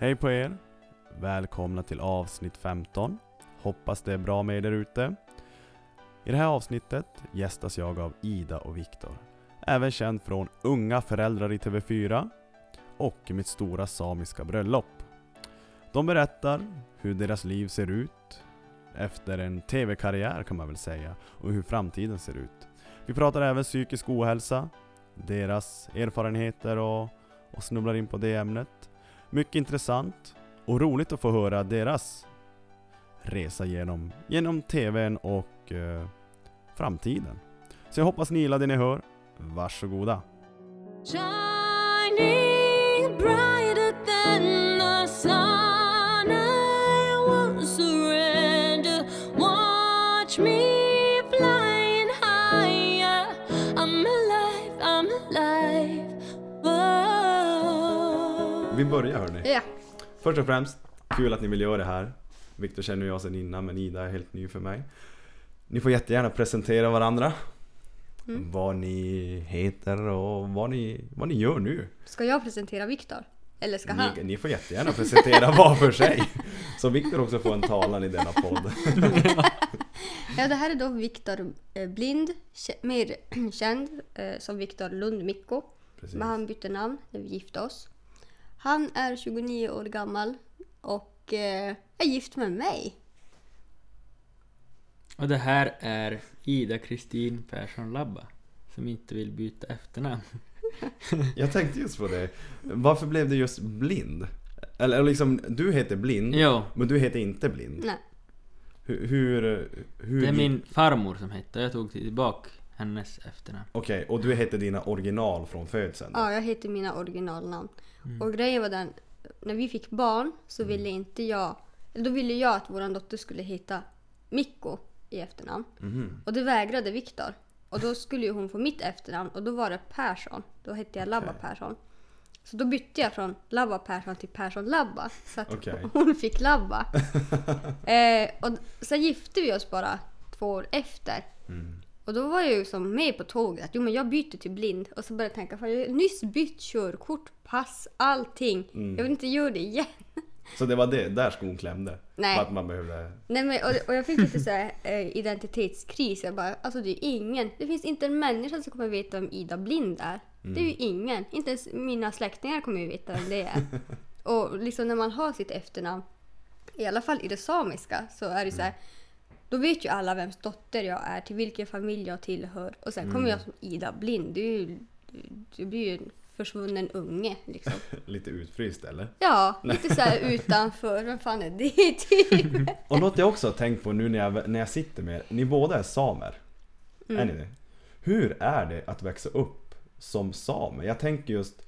Hej på er! Välkomna till avsnitt 15. Hoppas det är bra med er där ute. I det här avsnittet gästas jag av Ida och Viktor. Även känd från Unga föräldrar i TV4 och Mitt stora samiska bröllop. De berättar hur deras liv ser ut efter en TV-karriär kan man väl säga och hur framtiden ser ut. Vi pratar även psykisk ohälsa, deras erfarenheter och, och snubblar in på det ämnet. Mycket intressant och roligt att få höra deras resa genom, genom TVn och eh, framtiden. Så jag hoppas ni gillar det ni hör. Varsågoda! Shining bright. Vi börjar hörni. Ja. Först och främst, kul att ni vill göra det här. Viktor känner jag sedan innan men Ida är helt ny för mig. Ni får jättegärna presentera varandra. Mm. Vad ni heter och vad ni, vad ni gör nu. Ska jag presentera Viktor? Eller ska han? Ni, ni får jättegärna presentera var för sig. Så Viktor också får en talan i denna podd. Ja, det här är då Viktor eh, Blind, mer känd eh, som Viktor Lund Mikko. Precis. Men han bytte namn när vi gifte oss. Han är 29 år gammal och eh, är gift med mig. Och det här är Ida Kristin Persson Labba som inte vill byta efternamn. Jag tänkte just på det. Varför blev det just blind? Eller liksom, du heter blind, Jo, men du heter inte blind. Nej. Hur... hur, hur det är min farmor som hette jag tog tillbaka hennes efternamn. Okej, och du heter dina original från födseln? då? Ja, jag heter mina originalnamn. Mm. Och grejen var den, när vi fick barn så ville inte jag, eller då ville jag att vår dotter skulle heta Mikko i efternamn. Mhm. Och det vägrade Viktor. Och då skulle ju hon få mitt efternamn och då var det Persson. Då hette jag Labba Okej. Persson. Så då bytte jag från Labba Persson till Persson Labba. Så att Okej. hon fick Labba. eh, och sen gifte vi oss bara två år efter. Mm. Och då var jag ju som med på tåget att jo men jag byter till blind. Och så började jag tänka, fan jag har nyss bytt körkort, pass, allting. Mm. Jag vill inte göra det igen. Så det var det, där skon klämde? Nej. Att man behövde... Nej, men, och, och jag fick lite så här, eh, identitetskris. Jag bara, alltså det är ingen. Det finns inte en människa som kommer veta vem Ida Blind är. Det är ju ingen. Inte ens mina släktingar kommer ju veta vem det är. och liksom när man har sitt efternamn, i alla fall i det samiska, så är det så här. Då vet ju alla vems dotter jag är, till vilken familj jag tillhör. Och sen kommer jag som Ida Blind. Det, är ju, det blir ju en försvunnen unge liksom. Lite utfryst eller? Ja, lite så utanför. Vem fan är det typ? Och något jag också har tänkt på nu när jag, när jag sitter med er, ni båda är samer. Mm. Är ni det? Hur är det att växa upp som same? Jag tänker just,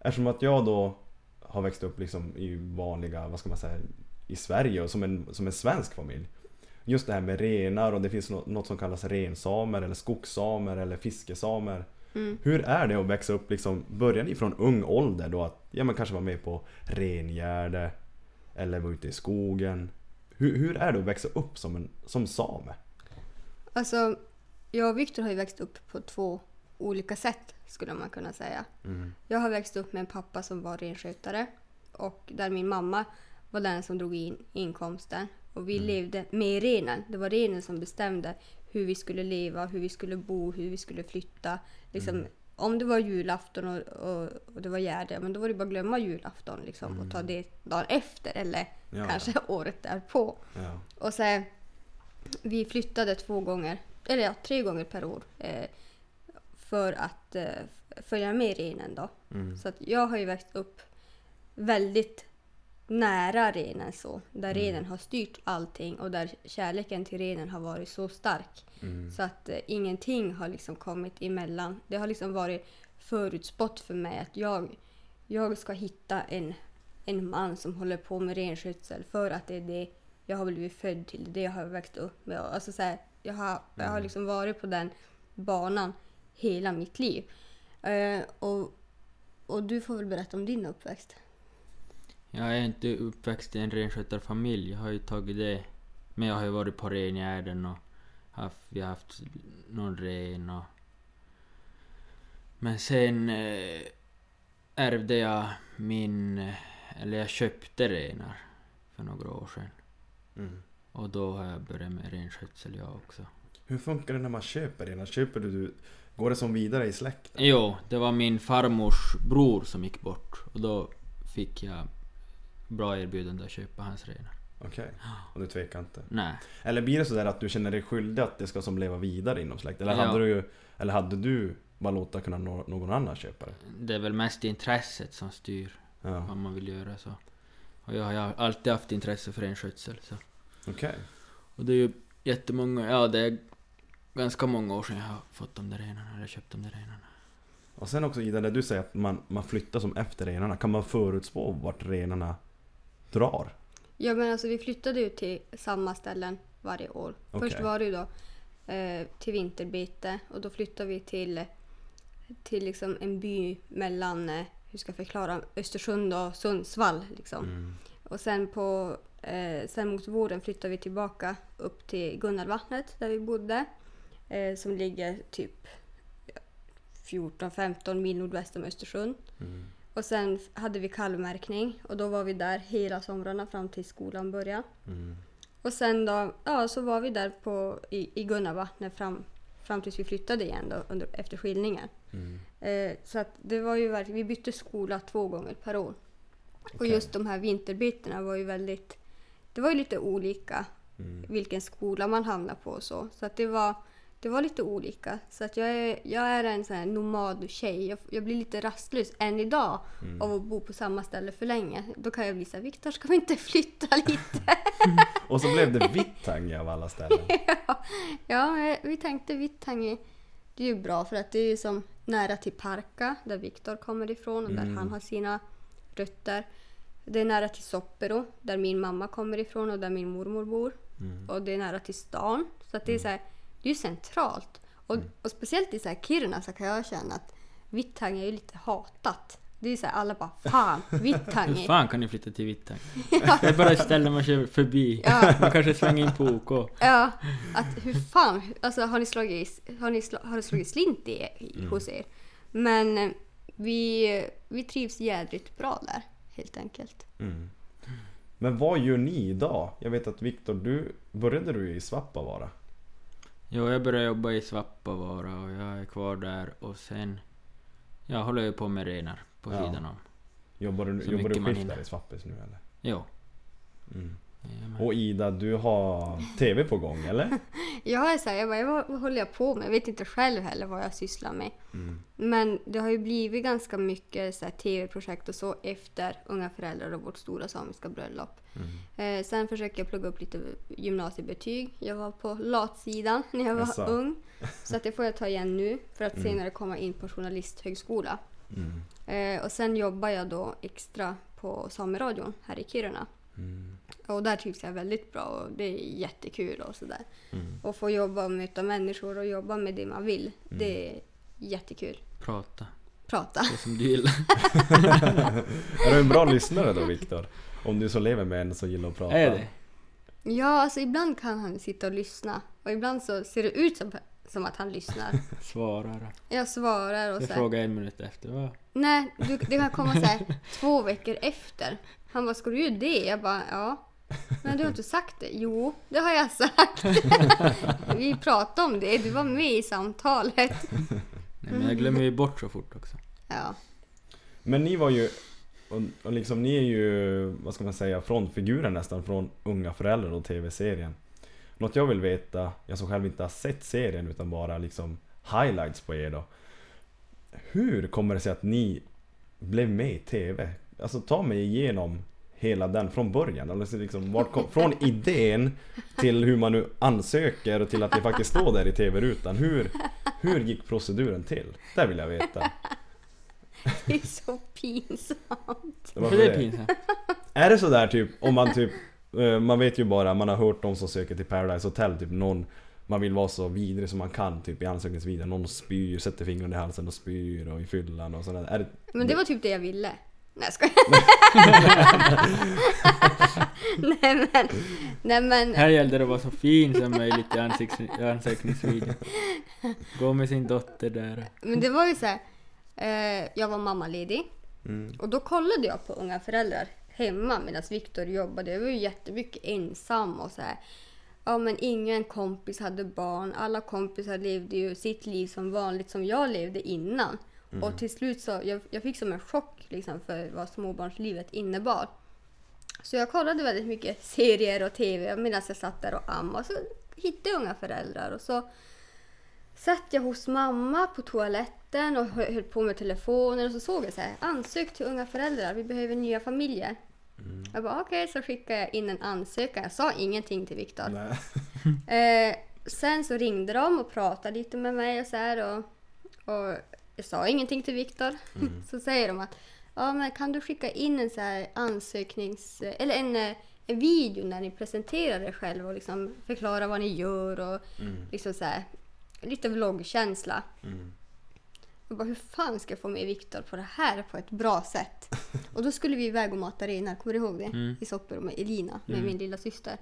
eftersom att jag då har växt upp liksom i vanliga, vad ska man säga, i Sverige och som en, som en svensk familj. Just det här med renar och det finns nå- något som kallas rensamer eller skogssamer eller fiskesamer. Mm. Hur är det att växa upp liksom, börjar ni från ung ålder då att, ja men kanske vara med på rengärde eller vara ute i skogen. Hur, hur är det att växa upp som, en, som same? Alltså, jag och Viktor har ju växt upp på två olika sätt skulle man kunna säga. Mm. Jag har växt upp med en pappa som var renskötare och där min mamma var den som drog in inkomsten. Och vi levde med renen. Det var renen som bestämde hur vi skulle leva, hur vi skulle bo, hur vi skulle flytta. Liksom, Om det var julafton och, och, och det var gärde, men då var det bara att glömma julafton liksom, och ta det dagen efter eller Ja. kanske året därpå. Ja. Och så, vi flyttade två gånger, eller ja, tre gånger per år. Eh, för att eh, följa med renen då. Mm. Så att jag har ju växt upp väldigt nära renen så. Där renen har styrt allting och där kärleken till renen har varit så stark. Mm. Så att eh, ingenting har liksom kommit emellan. Det har liksom varit förutspått för mig att jag, jag ska hitta en, en man som håller på med renskötsel för att det är det jag har blivit född till. Det jag har växt upp med. Alltså så här, jag, har, jag har liksom varit på den banan hela mitt liv. Eh, och, och du får väl berätta om din uppväxt. Jag är inte uppväxt i en renskötarfamilj, jag har ju tagit det. Men jag har ju varit på rengärden och haft, vi har haft någon ren och... Men sen eh, ärvde jag min eller jag köpte renar för några år sedan. Mm. Och då har jag börjat med renskötsel jag också. Hur funkar det när man köper renar? Köper du, går det som vidare i släkten? Jo, det var min farmors bror som gick bort och då fick jag bra erbjudande att köpa hans renar. Okej, och du tvekar inte? Nej, Eller blir det sådär att du känner dig skyldig att det ska som leva vidare inom släkten? Eller, Ja. hade, du, eller hade du bara låta kunna nå- någon annan köpa det? det är väl mest intresset som styr Ja, vad man vill göra så. Och jag har alltid haft intresse för renskötsel okej. Och det är ju jättemånga, ja det är ganska många år sedan jag har fått de där renarna, eller köpt de där renarna. Och sen också Ida, när du säger att man, man flyttar som efter renarna, kan man förutspå vart renarna drar? Ja men alltså vi flyttade ju till samma ställen varje år. Först Okej. var det ju då eh, till vinterbete och då flyttade vi till, till liksom en by mellan, eh, hur ska jag förklara, Östersund och Sundsvall. Liksom. Mm. Och sen, på, eh, sen mot våren flyttade vi tillbaka upp till Gunnarvattnet där vi bodde. Eh, som ligger typ 14-15 mil nordväst om Östersund. Mm. Och sen hade vi kalvmärkning och då var vi där hela somrarna fram till skolan började. Mm. Och sen då, ja så var vi där på, i, i Gunnarvattnet fram, fram tills vi flyttade igen då, under, efter skilningen. Mm. Eh, så att det var ju verkligen, vi bytte skola två gånger per år. Och Okej. just de här vinterbytena var ju väldigt, det var ju lite olika Mm. vilken skola man hamnade på och så. Så att det var, det var lite olika. Så att jag är, jag är en sån här nomadtjej. Jag, jag blir lite rastlös än idag Mm. av att bo på samma ställe för länge. Då kan jag bli såhär, Viktor ska vi inte flytta lite? Och så blev det Vittangi av alla ställen. ja, eh, vi tänkte Vittangi, det är ju bra för att det är ju som nära till Parka där Viktor kommer ifrån och där Mm. han har sina rötter. Det är nära till Soppero där min mamma kommer ifrån och där min mormor bor. Mm. Och det är nära till stan. Så att det är så här, det är ju centralt. Och, och speciellt i så här Kiruna så kan jag känna att Vittangi är ju lite hatat. Det är så här, alla bara fan, Hur Vittangi. fan kan ni flytta till Vittangi? Det är bara ett ställe man kör förbi. Ja. Man kanske svänger in på OK. Ja, att hur fan, alltså har ni slagit, har ni sla, har det slagit slint i, i, hos er? Men eh, vi, vi trivs jädrigt bra där, helt enkelt. Mm. Men vad gör ni idag? Jag vet att Viktor, du började du i Svappavaara? Jo, jag började jobba i Svappavaara och jag är kvar där och sen... Jag håller ju på med renar på Ja. sidan om. Jobbar du, Så jobbar du skift där i Svappis nu eller? Jo. Mm. Och Ida, du har TV på gång eller? Jag är så här, jag bara, vad, vad håller jag på med? Jag vet inte själv heller vad jag sysslar med. Mm. Men det har ju blivit ganska mycket tv-projekt och så efter Unga föräldrar och vårt stora samiska bröllop. Mm. Eh, sen försöker jag plugga upp lite gymnasiebetyg. Jag var på latsidan när jag var Jaså? ung. Så att det får jag ta igen nu för att Mm. senare komma in på journalisthögskola. Mm. Eh, och sen jobbar jag då extra på Sameradion här i Kiruna. Mm. Och där trivs jag väldigt bra och det är jättekul och sådär. Mm. Och få jobba och möta människor och jobba med det man vill. Mm. Det är jättekul. Prata. Prata. Det som du gillar. Är du en bra lyssnare då Viktor? Om du så lever med en som gillar att prata? Är det? Ja, alltså ibland kan han sitta och lyssna. Och ibland så ser det ut som, som att han lyssnar. Svarar. Jag svarar och Jag så frågar en minut efter. Va? Nej, du, det kan komma så här två veckor efter. Han bara, ska du göra det? Jag bara, ja. Men du har inte sagt det? Jo, det har jag sagt. Vi pratade om det, du var med i samtalet. Nej, men jag glömmer ju bort så fort också. Ja, Men ni var ju, och, och liksom ni är ju, vad ska man säga, frontfigurer nästan från Unga föräldrar och TV-serien. Något jag vill veta, jag som själv inte har sett serien utan bara liksom highlights på er då. Hur kommer det sig att ni blev med i TV? Alltså ta mig igenom hela den från början. Alltså liksom, vart kom, från idén till hur man nu ansöker och till att ni faktiskt står där i TV-rutan. Hur, hur gick proceduren till? Det vill jag veta. det är så pinsamt. Det var Varför för det är det. pinsamt? Är det sådär typ, om man typ, eh, man vet ju bara, man har hört de som söker till Paradise Hotel, typ någon man vill vara så vidrig som man kan typ i ansökningsvideon. Någon spyr, sätter fingret i halsen och spyr och i fyllan och sådär. Är det, Men det var typ det jag ville. Nej, jag Nej men, nej men. Här gällde det att vara så fin som möjligt i ansökningsvideon. Gå med sin dotter där. Men det var ju så här. Eh, jag var mammaledig mm, och då kollade jag på Unga föräldrar hemma medan Viktor jobbade. Jag var ju jättemycket ensam och så här. Ja men ingen kompis hade barn. Alla kompisar levde ju sitt liv som vanligt som jag levde innan. Och till slut så, jag, jag fick som en chock liksom för vad småbarnslivet innebar. Så jag kollade väldigt mycket serier och TV medan jag satt där och ammade. Så hittade jag unga föräldrar och så satt jag hos mamma på toaletten och hö- höll på med telefonen och så såg jag så här, ansök till unga föräldrar, vi behöver nya familjer. Jag bara okej, så skickade jag in en ansökan. Jag sa ingenting till Viktor. Eh, sen så ringde de och pratade lite med mig och så här och, och jag sa ingenting till Viktor. så säger de att ja, men kan du skicka in en så här ansöknings... Eller en, eh, en video när ni presenterar er själva och liksom förklarar vad ni gör och liksom så här, lite vloggkänsla. Mm. Jag bara, hur fan ska jag få med Viktor på det här på ett bra sätt? och då skulle vi iväg och mata renar, kommer du ihåg det? Mm. I Soppero med Elina, med min lilla syster.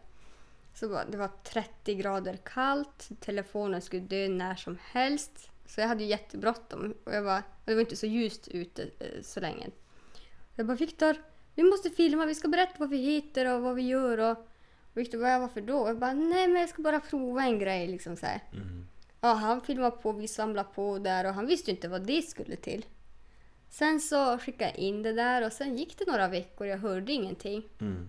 Så bara, det var 30 grader kallt, telefonen skulle dö när som helst. Så jag hade ju jättebråttom. Och jag bara, och det var inte så ljust ute eh, så länge. Jag bara, Viktor, vi måste filma, vi ska berätta vad vi heter och vad vi gör. Och, och Viktor bara, "Ja, varför då? Jag bara, nej men jag ska bara prova en grej liksom så. Mm. Ja, han filmade på, vi svamlade på där och han visste inte vad det skulle till. Sen så skickade jag in det där och sen gick det några veckor jag hörde ingenting. Mm.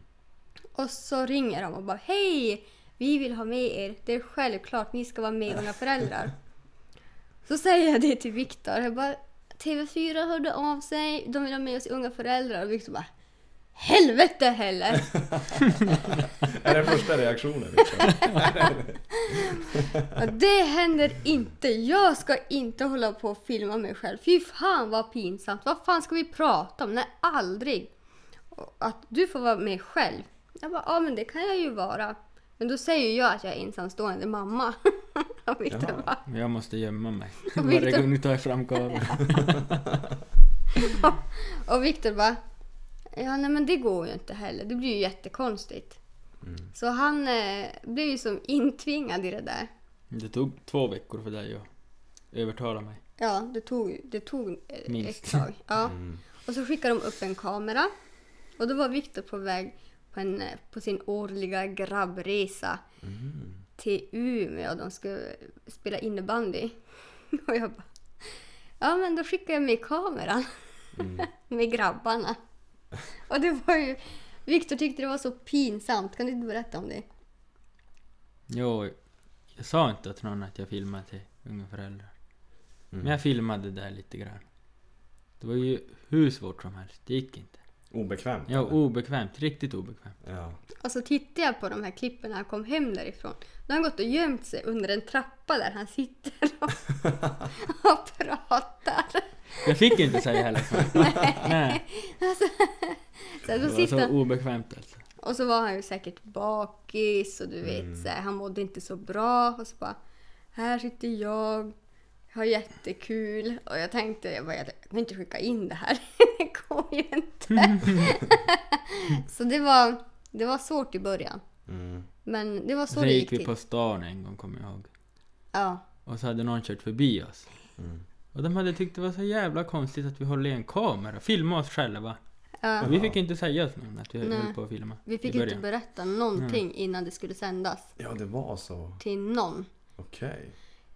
Och så ringer de och bara Hej! Vi vill ha med er. Det är självklart, ni ska vara med Unga föräldrar. Så säger jag det till Viktor. Jag bara TV4 hörde av sig, de vill ha med oss Unga föräldrar. Och Viktor bara Helvete heller! Är det första reaktionen? Liksom? Ja, det händer inte. Jag ska inte hålla på och filma mig själv. Fy fan vad pinsamt. Vad fan ska vi prata om? Nej, aldrig. Att du får vara med själv. Jag bara, ja men det kan jag ju vara. Men då säger jag att jag är ensamstående mamma. Bara, Men Jag måste gömma mig. Varje Victor- gång du tar fram kameran. och Viktor bara, ja nej men det går ju inte heller. Det blir ju jättekonstigt. Mm. Så han eh, blev ju som intvingad i det där. Det tog två veckor för dig att övertala mig. Ja, det tog, det tog eh, Minst. ett tag. Ja. Mm. Och så skickade de upp en kamera. Och då var Viktor på väg på, en, eh, på sin årliga grabbresa Mm. till Umeå. De skulle spela innebandy. Och jag bara... Ja, men då skickade jag med kameran Mm. med grabbarna. Och det var ju... Viktor tyckte det var så pinsamt. Kan du inte berätta om det? Jo, jag sa inte till någon att jag filmade till unga föräldrar. Men Mm. jag filmade där lite grann. Det var ju hur svårt som helst. Det gick inte. Obekvämt? Ja, eller? obekvämt. Riktigt obekvämt. ja. Och så tittade jag på de här klippen när han kom hem därifrån. Då har han gått och gömt sig under en trappa där han sitter och, och pratar. Jag fick inte säga heller. Nej. Alltså, så Det var så han, obekvämt alltså. och så var han ju säkert bakis och du vet, Mm. så här, han mådde inte så bra. Och så bara, här sitter jag, har jättekul. Och jag tänkte, jag, bara, jag kan inte skicka in det här. det går ju inte. så det var, det var svårt i början. Mm. Men det var så Sen det gick gick vi till. på stan en gång, kommer jag ihåg. Ja. Och så hade någon kört förbi oss. Mm. Och de hade tyckt det var så jävla konstigt att vi håller i en kamera, filma oss själva. ja. Och vi fick inte säga till någon att vi Nej. höll på att filma. Vi fick inte berätta någonting innan det skulle sändas Ja, det var så. till någon. Okej.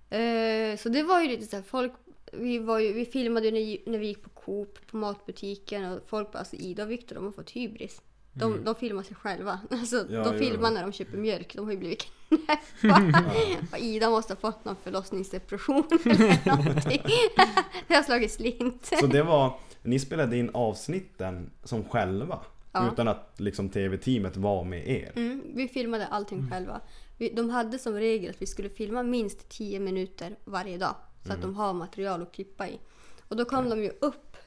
Eh, så det var ju lite så här, folk, vi, var ju, vi filmade ju när, när vi gick på Coop, på matbutiken och folk bara alltså Ida och Viktor de har fått hybris. De, de filmar sig själva. Alltså, Ja, de filmar när de köper mjölk. De har ju blivit knäppa. Och Ida måste ha fått någon förlossningsdepression eller någonting. det har slagit slint. Så det var, ni spelade in avsnitten som själva? Ja. Utan att liksom tv-teamet var med er? Mm, vi filmade allting själva. Vi, de hade som regel att vi skulle filma minst 10 minuter varje dag. Så att de har material att klippa i. Och då kom de ju upp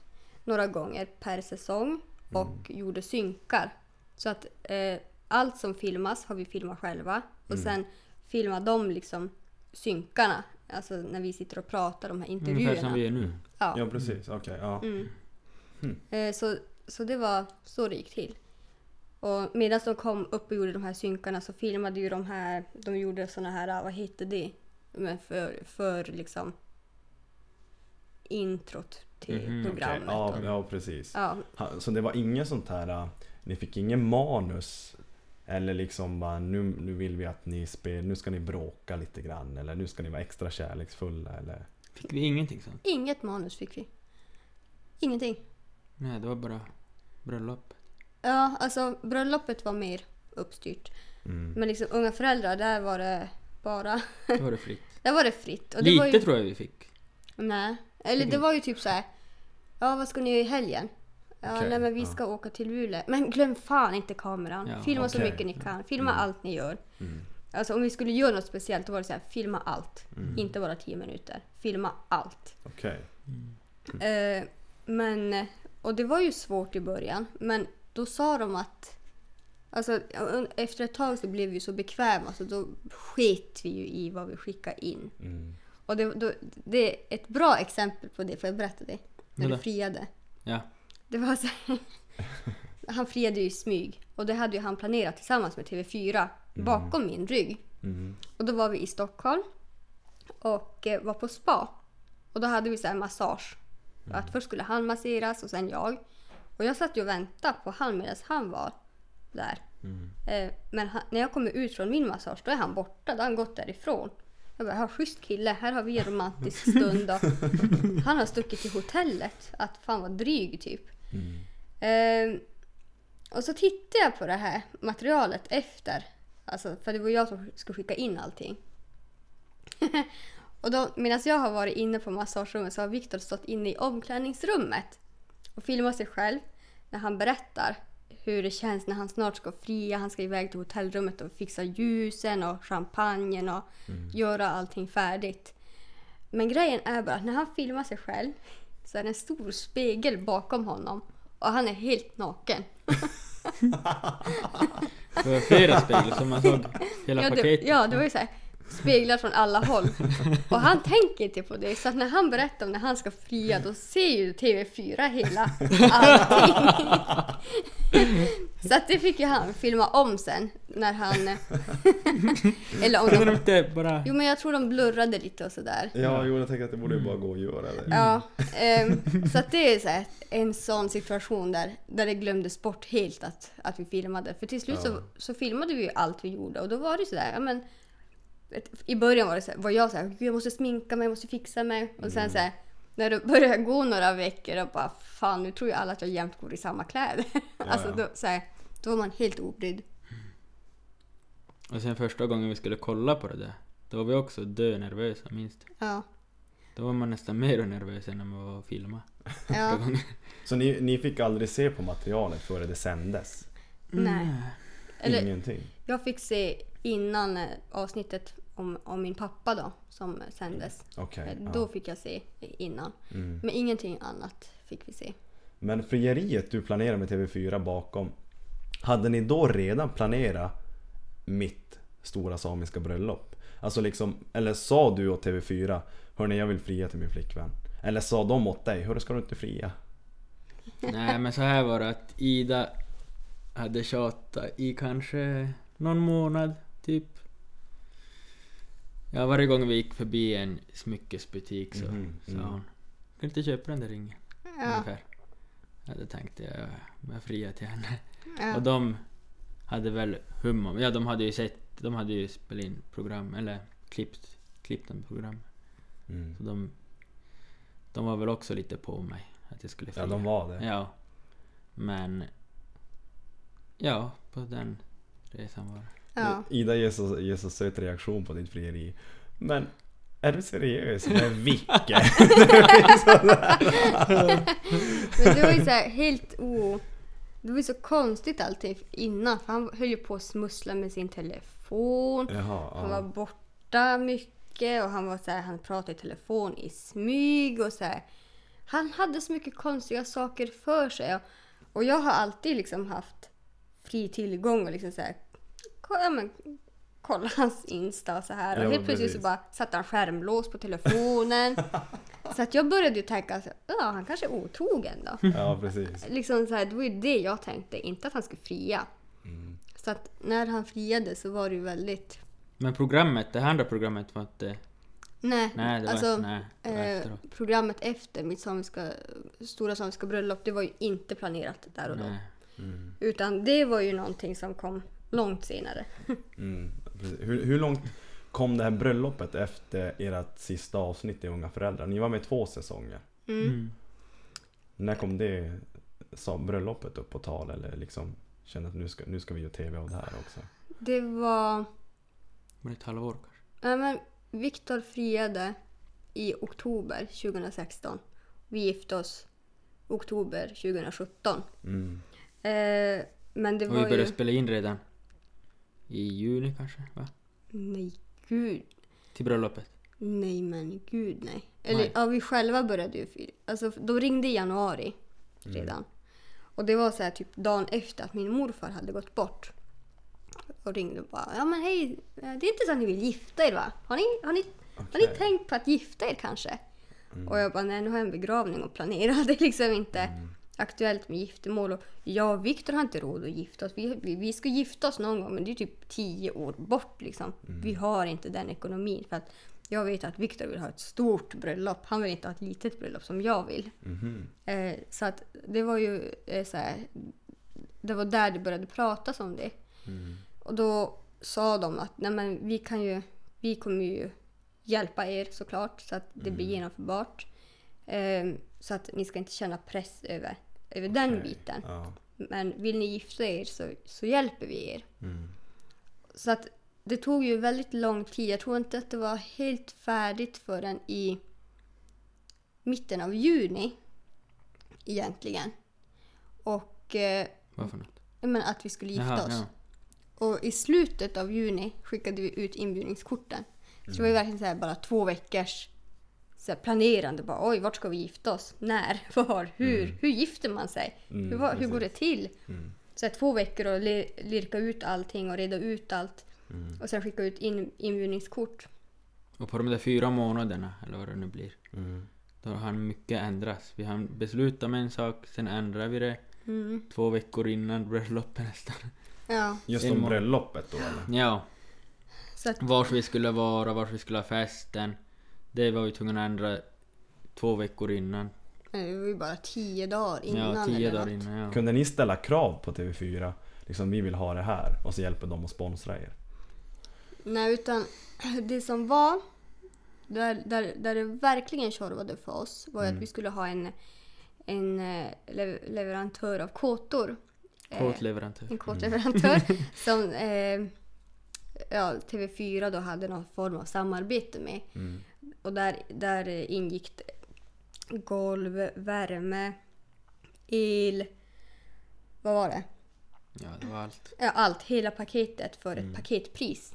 några gånger per säsong och gjorde synkar. Så att eh, allt som filmas har vi filmat själva. Och sen filmar de liksom synkarna. Alltså när vi sitter och pratar de här Ungefär som intervjuerna. vi är nu. Ja. Ja, precis. Okej, ja. Mm. Eh, så, så det var så det gick till. Och medan de kom upp och gjorde de här synkarna så filmade ju de här, de gjorde såna här, vad heter det? Men för, för liksom introt till Okej, programmet. ja, och, ja, precis. ja, Så det var inget sånt här äh, ni fick ingen manus eller liksom bara nu, nu vill vi att ni spelar, nu ska ni bråka lite grann eller nu ska ni vara extra kärleksfulla eller? Fick vi ingenting sånt? Inget manus fick vi. Ingenting. Nej, det var bara bröllop. Ja, alltså bröllopet var mer uppstyrt. Mm. Men liksom unga föräldrar, där var det bara... Då var det fritt. Där var det fritt. Och det Lite var ju, tror jag vi fick. Nej. Eller det var ju typ så här. Ja, vad ska ni göra i helgen? Ja, Okej, nej men vi ja. ska åka till Luleå. Men glöm fan inte kameran. Ja, filma så okej. mycket ni kan. Filma Mm. allt ni gör. Mm. Alltså om vi skulle göra något speciellt då var det så här, filma allt. Mm. Inte bara 10 minuter. Filma allt. Okej. Eh, men, och det var ju svårt i början. Men då sa de att Alltså, efter ett tag så blev vi så bekväma så då sket vi ju i vad vi skickade in. Mm. Och det, då, det är ett bra exempel på det, får jag berätta det? När du friade. Ja. Det var så här, Han friade ju i smyg och det hade ju han planerat tillsammans med TV4 bakom min rygg. Mm. Och då var vi i Stockholm och eh, var på spa. Och då hade vi så här massage. Att först skulle han masseras och sen jag. Och jag satt ju och väntade på han medan han var där. Mm. Eh, men han, när jag kommer ut från min massage då är han borta. Då har han gått därifrån. Jag bara, "Ja, schysst kille, här har vi en romantisk stund. Och han har stuckit till hotellet. Att fan vad dryg typ. Mm. Eh, och så tittade jag på det här materialet efter. Alltså, för det var jag som skulle skicka in allting. och då, medan jag har varit inne på massagerummet så har Viktor stått inne i omklädningsrummet och filmat sig själv när han berättar hur det känns när han snart ska fria. Han ska iväg till hotellrummet och fixa ljusen och champagnen och göra allting färdigt. Men grejen är bara att när han filmar sig själv så är det en stor spegel bakom honom och han är helt naken. Det var flera speglar så man såg hela Ja det, paketet. ja, det var ju så här, speglar från alla håll. Och han tänker inte på det. Så att när han berättar om när han ska fria då ser ju TV4 hela allting. Så att det fick ju han filma om sen när han... Eller om Kunde de de, inte bara... Jo men jag tror de blurrade lite och sådär. Ja, jo, jag tänker att det borde ju bara gå att göra det. Ja, ehm, så att det är så här, en sån situation där, där det glömdes bort helt att, att vi filmade. För till slut så, Ja. så filmade vi ju allt vi gjorde och då var det sådär, ja men I början var, det så här, var jag så här, "Gud, jag måste sminka mig, jag måste fixa mig. Och sen så här, när det började gå några veckor och bara fan nu tror ju alla att jag jämt går i samma kläder. alltså ja. då, så här, då var man helt obrydd. Och sen första gången vi skulle kolla på det där, då var vi också dö nervösa minst. Ja. Då var man nästan mer nervös än när man var och filmade. Ja. Så ni, ni fick aldrig se på materialet före det sändes? Nej. Eller, Ingenting? Jag fick se innan eh, avsnittet om, om min pappa då, som sändes. Okej. Eh, ja. Då fick jag se innan. Mm. Men ingenting annat fick vi se. Men frieriet du planerade med TV4 bakom, hade ni då redan planerat mitt stora samiska bröllop? Alltså liksom, eller sa du åt TV4 Hörni jag vill fria till min flickvän? Eller sa de åt dig, hörru ska du inte fria? Nej men så här var det att Ida hade tjatat i kanske någon månad, typ. Ja, varje gång vi gick förbi en smyckesbutik så Mhm, sa mm. hon Kan du inte köpa den där ringen? Ja, Ungefär. Ja, då tänkte jag, jag friar till henne. ja. Och de hade väl hum om, ja de hade ju sett, de hade ju spelat in program, eller klippt, klippt en program. Mm. Så de, de var väl också lite på mig att jag skulle fria. Ja de var det. Ja. Men... Ja, på den resan var det. Ja. Ida ger så, ger så söt reaktion på ditt frieri. Men är du seriös? Men Vicke! Men det var ju så här helt o... Det var ju så konstigt allting innan. För han höll ju på att smussla med sin telefon. Jaha, Han var borta mycket och han var så här, han pratade i telefon i smyg och så här. Han hade så mycket konstiga saker för sig. Och, jag har alltid liksom haft fri tillgång och liksom så här, ja, men, kolla hans Insta och så här. Och Ja, helt plötsligt så bara satte han skärmlås på telefonen. så att jag började ju tänka, så, ja han kanske är otrogen då. ja precis. Liksom så här, det var ju det jag tänkte, inte att han skulle fria. Mm. Så att när han friade så var det ju väldigt... Men programmet, det här andra programmet var inte... Nej, Nej, det var, alltså, nej, det var eh, programmet efter mitt samiska, stora samiska bröllop, det var ju inte planerat där och då. Nej. Mm. Utan det var ju någonting som kom långt senare. Mm. Hur, hur långt kom det här bröllopet efter ert sista avsnitt i Unga Föräldrar? Ni var med två säsonger. Mm. Mm. När kom det sa, bröllopet upp på tal? Eller liksom kände att nu ska, nu ska vi göra TV av det här också? Det var... Det ett halvår kanske? Ja, men Viktor friade i oktober 2016. Vi gifte oss oktober 2017. Mm. Eh, men det Och vi började ju... spela in redan i juni kanske? Va? Nej, gud. Till bröllopet? Nej, men gud nej. Eller Nej. ja, vi själva började ju... fira. Alltså, de ringde i januari redan. Och det var så här typ dagen efter att min morfar hade gått bort. Och ringde och bara, ja men hej, det är inte så att ni vill gifta er va? Har ni, har ni, har ni tänkt på att gifta er kanske? Och jag bara, nej nu har jag en begravning att planera. Det är liksom inte aktuellt med giftermål. Och jag och Viktor har inte råd att gifta oss. Vi, vi, vi ska gifta oss någon gång men det är typ tio år bort liksom. Vi har inte den ekonomin. För att jag vet att Viktor vill ha ett stort bröllop. Han vill inte ha ett litet bröllop som jag vill. Mhm. Eh, så att det var ju eh, så här, Det var där det började pratas om det. Mm. Och då sa de att nej men vi kan ju, vi kommer ju hjälpa er såklart så att det blir genomförbart. Eh, så att ni ska inte känna press över, över den Okej. biten. Ja. Men vill ni gifta er så, så hjälper vi er. Mm. Så att det tog ju väldigt lång tid. Jag tror inte att det var helt färdigt förrän i mitten av juni egentligen. Och eh, Vad för något? menar att vi skulle gifta Jaha, oss. ja. Och i slutet av juni skickade vi ut inbjudningskorten. Så det var ju verkligen så bara två veckors så här planerande. Bara, Oj, vart ska vi gifta oss? När? Var? Hur? Hur gifter man sig? Mm, hur, hur går det till? Mm. Så här, två veckor och li- lirka ut allting och reda ut allt. Mm. Och sen skicka ut in, inbjudningskort. Och på de där fyra månaderna, eller vad det nu blir, Mm. då har mycket ändrats. Vi har beslutat med en sak, sen ändrar vi det Mm. två veckor innan bröllopet nästan. Ja, Just En om bröllopet då eller? Ja, så att, vars vi skulle vara, vars vi skulle ha festen. Det var vi tvungna att ändra två veckor innan. eh, det var ju bara tio dagar innan. ja, tio eller dagar något. innan. Ja. Kunde ni ställa krav på TV4? Liksom vi vill ha det här och så hjälper de att sponsra er. Nej, utan det som var där, där, där det verkligen tjorvade för oss var Mm. att vi skulle ha en, en eh, lev- leverantör av kåtor. Eh, Kåtleverantör. en kåtleverantör som eh, ja, TV4 då hade någon form av samarbete med. Mm. Och där, där ingick golv, värme, el, vad var det? Ja, det var allt. Ja, allt, hela paketet för ett Mm. paketpris.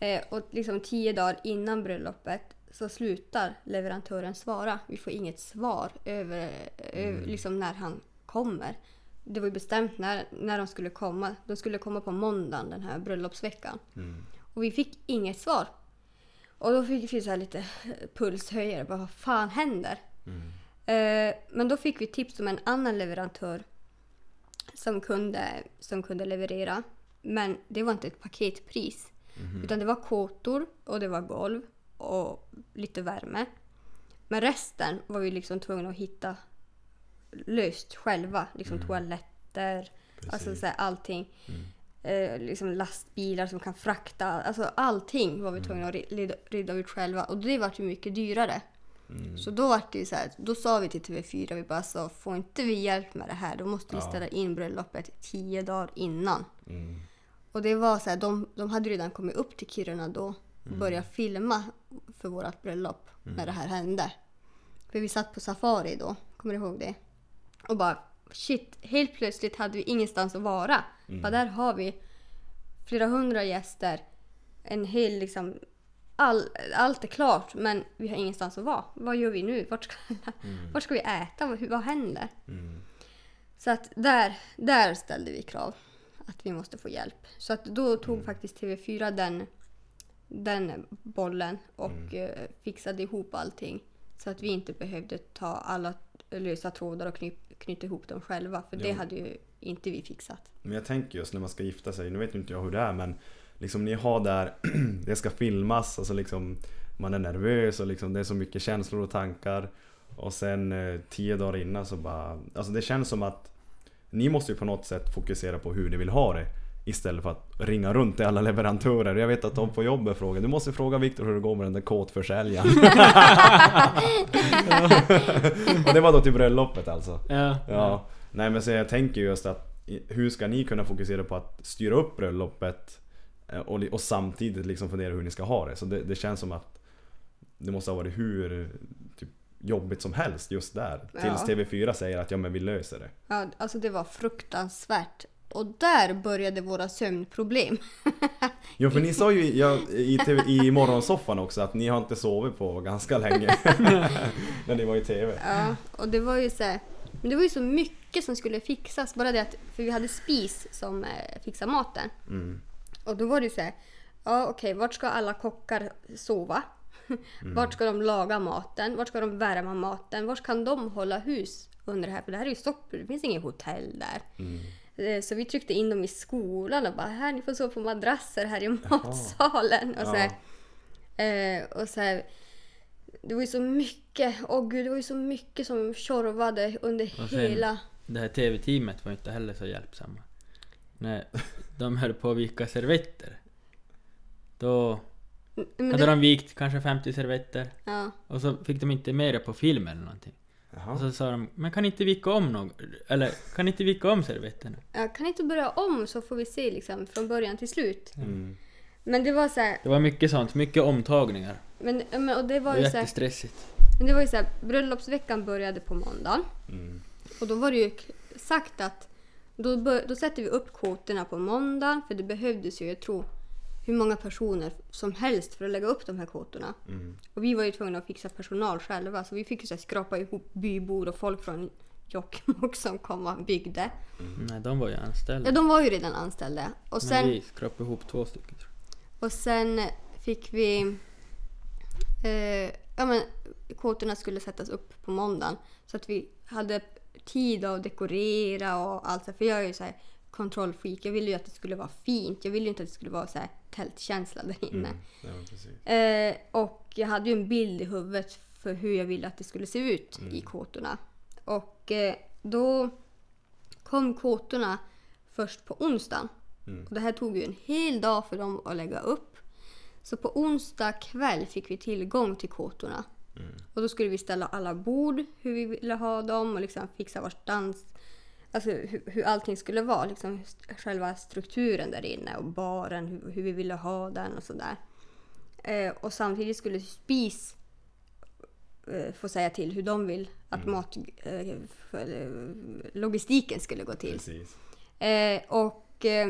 Eh, och liksom tio dagar innan bröllopet så slutar leverantören svara. Vi får inget svar över, över Mm. liksom när han kommer. Det var ju bestämt när, när de skulle komma. De skulle komma på måndagen den här bröllopsveckan. Mm. Och vi fick inget svar. Och då fick vi så lite pulshöjare. Bara, vad fan händer? Mm. Eh, men då fick vi tips om en annan leverantör som kunde, som kunde leverera. Men det var inte ett paketpris. Mhm. Utan det var kåtor och det var golv och lite värme. Men resten var vi liksom tvungna att hitta löst själva. Liksom toaletter, alltså så här, allting. Mm. Eh, liksom lastbilar som kan frakta. Alltså allting var vi tvungna att reda ut själva. Och det var ju mycket dyrare. Mm. Så då var det så här, då sa vi till TV4, vi bara så får inte vi hjälp med det här då måste vi Ja. ställa in bröllopet tio dagar innan. Mm. Och det var så här, de, de hade redan kommit upp till Kiruna då och börjat filma för vårt bröllop när det här hände. För vi satt på safari då, kommer du ihåg det? Och bara shit, helt plötsligt hade vi ingenstans att vara. Bara där har vi flera hundra gäster, en hel liksom all, allt är klart men vi har ingenstans att vara. Vad gör vi nu? Vart ska, vart ska vi äta? Vad, vad händer? Mm. Så att där, där ställde vi krav. Att vi måste få hjälp. Så att då tog Mm. faktiskt TV4 den, den bollen och Mm. eh, fixade ihop allting. Så att vi inte behövde ta alla lösa trådar och knyt, knyta ihop dem själva. För det Jo. hade ju inte vi fixat. Men jag tänker just när man ska gifta sig, nu vet ju inte jag hur det är men liksom ni har där, det ska filmas, alltså liksom man är nervös och liksom det är så mycket känslor och tankar. Och sen eh, tio dagar innan så bara, alltså det känns som att ni måste ju på något sätt fokusera på hur ni vill ha det. Istället för att ringa runt till alla leverantörer. Jag vet att de på jobbet frågar, du måste fråga Viktor hur det går med den där kåtförsäljaren. och det var då till bröllopet alltså? Ja. Ja. Nej men så jag tänker just att hur ska ni kunna fokusera på att styra upp bröllopet eh, och, och samtidigt liksom fundera hur ni ska ha det? Så det, det känns som att det måste ha varit hur typ, jobbigt som helst just där. Tills Ja. TV4 säger att ja men vi löser det. Ja, alltså det var fruktansvärt. Och där började våra sömnproblem. Jo för ni sa ju ja, i, TV, i morgonsoffan också att ni har inte sovit på ganska länge. När ni var i TV. Ja, och det var ju så här, men det var ju så mycket som skulle fixas. Bara det att, för vi hade spis som eh, fixar maten. Mm. Och då var det ju så här, ja okej, vart ska alla kockar sova? Vart ska de laga maten? Vart ska de värma maten? Vart kan de hålla hus under det här? För det här är ju Stockholm, det finns inget hotell där. Eh, Så vi tryckte in dem i skolan och bara här, ni får sova på madrasser här i matsalen. Och så, här, eh, och så här, det var ju så mycket, åh gud, det var ju så mycket som tjorvade under sen- hela... Det här TV-teamet var inte heller så hjälpsamma. När de höll på att vika servetter. Då Men hade det, de vikt kanske 50 servetter. ja, Och så fick de inte med det på film eller någonting. Och Jaha. så sa de, men kan inte vika om något? Eller kan inte vika om servetterna? jag kan inte börja om så får vi se liksom från början till slut. Mm. Men det var så här, Det var mycket sånt, mycket omtagningar. men, men, och det Det var var ju så här, jättestressigt. men det var ju så här, bröllopsveckan började på måndagen. Mm. Och då var det ju k- sagt att då, bör, då sätter vi upp kvoterna på måndagen för det behövdes ju, jag tror, hur många personer som helst för att lägga upp de här kvoterna. Mm. Och vi var ju tvungna att fixa personal själva så vi fick ju så här skrapa ihop bybor och folk från Jokkmokk som kom och byggde. Nej, de var ju anställda. Ja, de var ju redan anställda. Och Men sen, vi skrapade ihop två stycken och sen fick vi... Eh, ja, men, kvoterna skulle sättas upp på måndagen så att vi hade tid att dekorera och allt. För jag är ju så här kontrollfreak. Jag ville ju att det skulle vara fint. Jag ville ju inte att det skulle vara så här tältkänsla där inne. Mm. Ja. Eh, och jag hade ju en bild i huvudet för hur jag ville att det skulle se ut i kvotorna. Och eh, då kom kvotorna först på onsdagen. Mm. Och det här tog ju en hel dag för dem att lägga upp. Så på onsdag kväll fick vi tillgång till kvotorna. Och då skulle vi ställa alla bord, hur vi ville ha dem och liksom fixa varstans. Alltså hur, hur allting skulle vara. Liksom själva strukturen där inne och baren, hur, hur vi ville ha den och sådär. Eh, och samtidigt skulle SPIS eh, få säga till hur de vill att mat, eh, för, logistiken skulle gå till. Precis. Eh, och eh,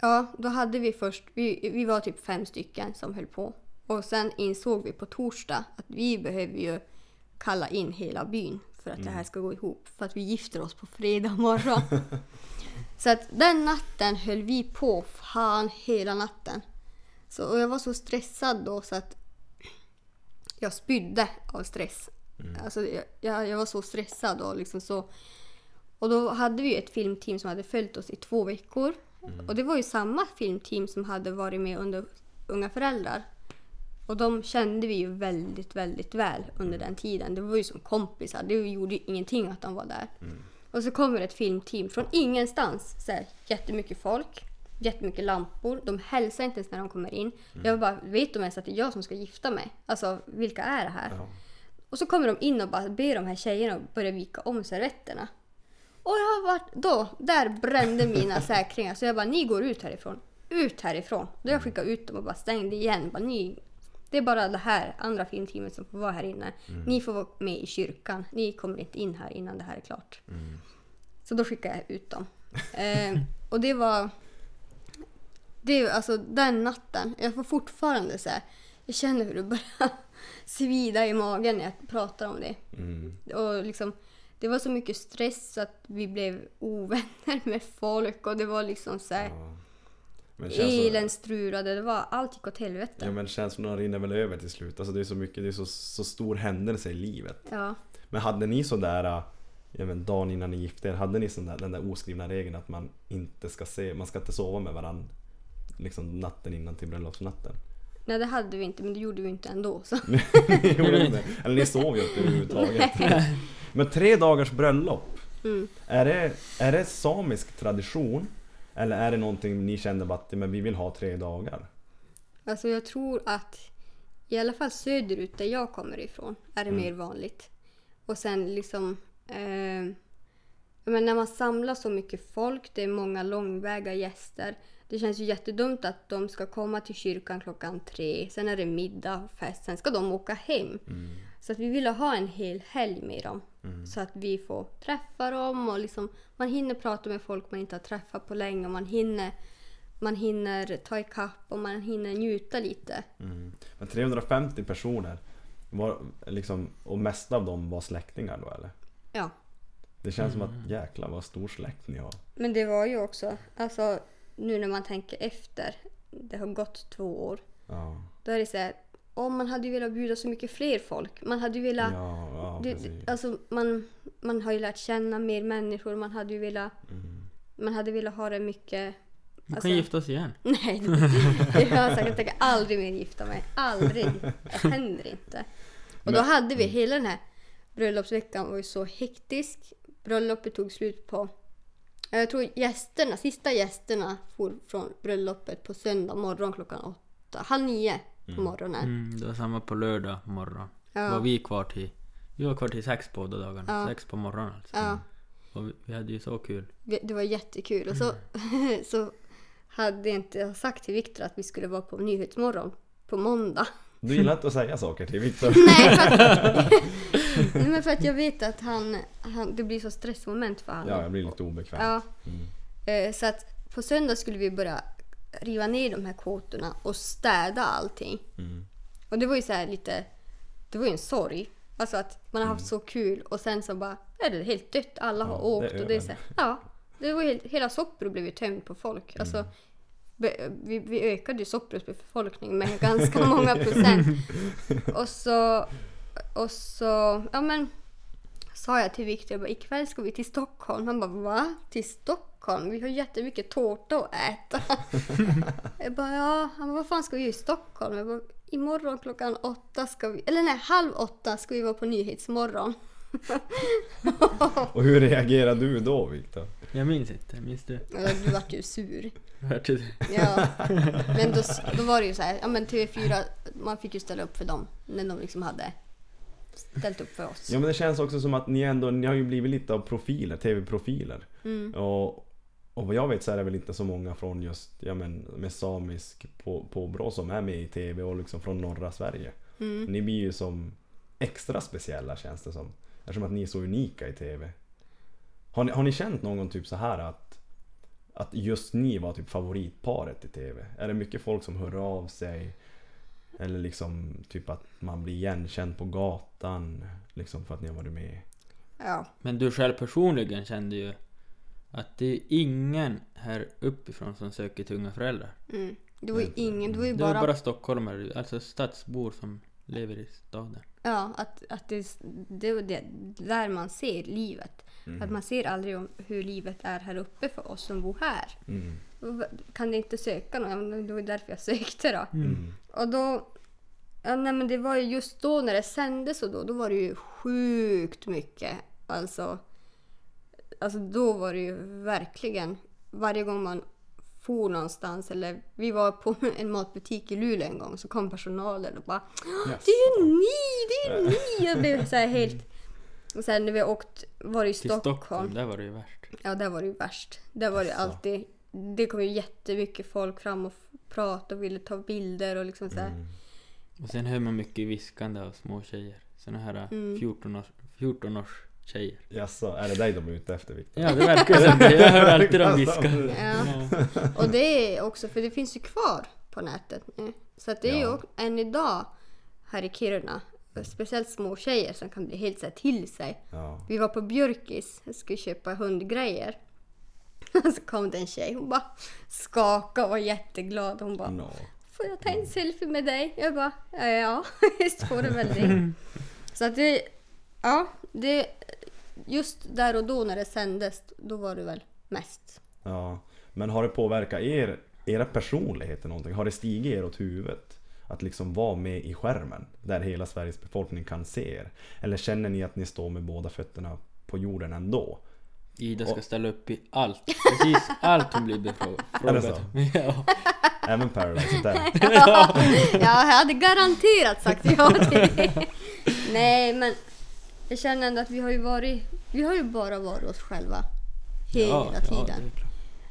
ja, då hade vi först, vi, vi var typ fem stycken som höll på. Och sen insåg vi på torsdag att vi behöver ju kalla in hela byn för att det här ska gå ihop. För att vi gifter oss på fredag morgon. så att den natten höll vi på fan hela natten. Så, och jag var så stressad då så att jag spydde av stress. Alltså, jag, jag, var så stressad och liksom så och då hade vi ett filmteam som hade följt oss i två veckor. Och det var ju samma filmteam som hade varit med under Unga föräldrar. Och de kände vi ju väldigt, väldigt väl under den tiden. Det var ju som kompisar. Det gjorde ju ingenting att de var där. Och så kommer ett filmteam från ingenstans. Så här, jättemycket folk, jättemycket lampor. De hälsar inte ens när de kommer in. Jag bara, vet de ens att det är jag som ska gifta mig? Alltså, vilka är det här? Ja. Och så kommer de in och bara ber de här tjejerna att börja vika om servetterna. Och jag har varit då, där brände mina säkringar. Så jag bara, ni går ut härifrån. Ut härifrån. Då jag skickade ut dem och bara stängde igen. Bara, ni, det är bara det här andra filmteamet som får vara här inne. Ni får vara med i kyrkan. Ni kommer inte in här innan det här är klart. Så då skickade jag ut dem. Eh, och det var... Det, alltså den natten, jag får fortfarande så här, Jag känner hur det börjar svida i magen när jag pratar om det. Mm. Och liksom, det var så mycket stress att vi blev ovänner med folk och det var liksom så här, Ja. Men det känns som- elen strulade, det var, allt gick åt helvete. Ja men känslorna rinner väl över till slut. Alltså det är så mycket, det är så, så stor händelse i livet. Ja. Men hade ni sådär, vet, dagen innan ni gifte er, hade ni sån där, den där oskrivna regeln att man inte ska se, man ska inte sova med varandra liksom natten innan till bröllopsnatten? Nej det hade vi inte men det gjorde vi inte ändå. Så. Ni gjorde inte. Eller ni sov ju inte överhuvudtaget. Men tre dagars bröllop. Mm. Är det, är det samisk tradition? Eller är det någonting ni kände bara att men vi vill ha tre dagar? Alltså jag tror att i alla fall söderut där jag kommer ifrån är det mer vanligt. Och sen liksom eh, men när man samlar så mycket folk, det är många långväga gäster. Det känns ju jättedumt att de ska komma till kyrkan klockan tre, sen är det middag och fest, sen ska de åka hem. Så att vi ville ha en hel helg med dem. Så att vi får träffa dem och liksom, man hinner prata med folk man inte har träffat på länge och man hinner, man hinner ta ikapp och man hinner njuta lite. Mm. Men 350 personer, var, liksom, och mest av dem var släktingar då eller? Ja. Det känns som att jäklar vad stor släkt ni har. Men det var ju också, alltså nu när man tänker efter, det har gått två år. Ja, Då är det så här, om man hade ju velat bjuda så mycket fler folk. Man hade ju velat, ja, ja det, alltså man, man har ju lärt känna mer människor. Man hade ju velat, Mm. man hade velat ha det mycket Vi Alltså- kan gifta oss igen. Nej, det jag har sagt. Jag tänker aldrig mer gifta mig. Aldrig. Det händer inte. Och då hade vi hela den här bröllopsveckan var ju så hektisk. Bröllopet tog slut på... Jag tror gästerna, sista gästerna for från bröllopet på söndag morgon klockan åtta. Halv nio på morgonen. Mm, det var samma på lördag morgon. Ja. Var vi kvar till... Vi var kvar till sex båda dagarna. Ja. Sex på morgonen alltså. Ja, Och vi, vi hade ju så kul. det var jättekul. Och så, så hade jag inte sagt till Viktor att vi skulle vara på Nyhetsmorgon på måndag. Du gillar inte att säga saker till Viktor. Nej, för att, Nej, men för att jag vet att han, han, det blir så stressmoment för honom. Ja, jag blir lite obekväm. Ja. Mm. Eh, Så att på söndag skulle vi börja riva ner de här kåtorna och städa allting. Mm. Och det var ju så här lite, det var ju en sorg. Alltså att man har haft Mm. så kul och sen så bara är det helt dött. Alla har Ja, åkt det och det är så här, ja. Det var helt, hela Soppro blev ju tömd på folk. Mm. Alltså, vi, vi ökade ju Soppros befolkning med ganska många procent. Och så, och så, ja men sa jag till Viktor, ikväll ska vi till Stockholm. Han bara, va? Till Stockholm? Vi har jättemycket tårta att äta. jag bara, ja. Bara, vad fan ska vi göra i Stockholm? Jag bara, imorgon klockan åtta ska vi, eller nej, halv åtta ska vi vara på Nyhetsmorgon. Och hur reagerar du då Viktor? Jag minns inte. Minns du? Ja, Du vart ju sur. Hörde du? Ja. Men då, då var det ju så här, ja men TV4, man fick ju ställa upp för dem när de liksom hade ställt upp för oss. Ja men det känns också som att ni ändå, ni har ju blivit lite av profiler, TV-profiler. Mm. Och, och vad jag vet så är det väl inte så många från just, ja men med samisk på, påbrå som är med i TV och liksom från norra Sverige. Mm. Ni blir ju som extra speciella känns det som. Eftersom att ni är så unika i TV. Har ni, har ni känt någon typ så här att, att just ni var typ favoritparet i TV? Är det mycket folk som hör av sig? Eller liksom typ att man blir igenkänd på gatan liksom för att ni har varit med? Ja. Men du själv personligen kände ju att det är ingen här uppifrån som söker tunga föräldrar. Mm. Det var ju ingen, det var ju Det är bara, bara stockholmare, alltså stadsbor som lever i staden. ja, att, att det, det var det där man ser livet. Att man ser aldrig om hur livet är här uppe för oss som bor här. Mm. Kan det inte söka någon? Det var därför jag sökte då. Mm. Och då... Ja, nej, men det var ju just då när det sändes och då, då var det ju sjukt mycket. Alltså, alltså då var det ju verkligen varje gång man for någonstans eller vi var på en matbutik i Luleå en gång så kom personalen och bara Yes. Det är ju ni! Det är ju ni! Jag blev så här helt... Och sen när vi åkt, var i Till Stockholm. Stockholm, där var det ju värst. Ja, där var det ju värst. Där var det Asså. alltid... Det kom ju jättemycket folk fram och pratade och ville ta bilder och liksom så här. Mm. Och sen hör man mycket viskande av små tjejer. Såna här Mm. 14 års, 14 års tjejer. Jaså, är det dig de är ute efter Viktor? Ja, det verkar som det. Jag hör alltid dem viska. Ja. Och det är också, för det finns ju kvar på nätet nu. Så att det är ju Ja. också, än idag här i Kiruna, speciellt små tjejer som kan bli helt så här till sig. Ja. Vi var på Björkis och skulle köpa hundgrejer. Och så kom det en tjej, hon bara skakade och var jätteglad. Hon bara No. Får jag ta en selfie med dig? Jag bara, "Ja, ja, visst får du väl det. Så att det, ja, det, just där och då när det sändes, då var det väl mest. Ja. Men har det påverkat er, era personligheter någonting? Har det stigit er åt huvudet? Att liksom vara med i skärmen där hela Sveriges befolkning kan se er? Eller känner ni att ni står med båda fötterna på jorden ändå? Ida ska Och- ställa upp i allt. Precis allt hon blir Är det så? befrågad. Ja. Även Paradise Hotel. ja, jag hade garanterat sagt ja till det. Nej, men jag känner ändå att vi har ju varit, vi har ju bara varit oss själva. Hela Ja, ja, det tiden. är klart.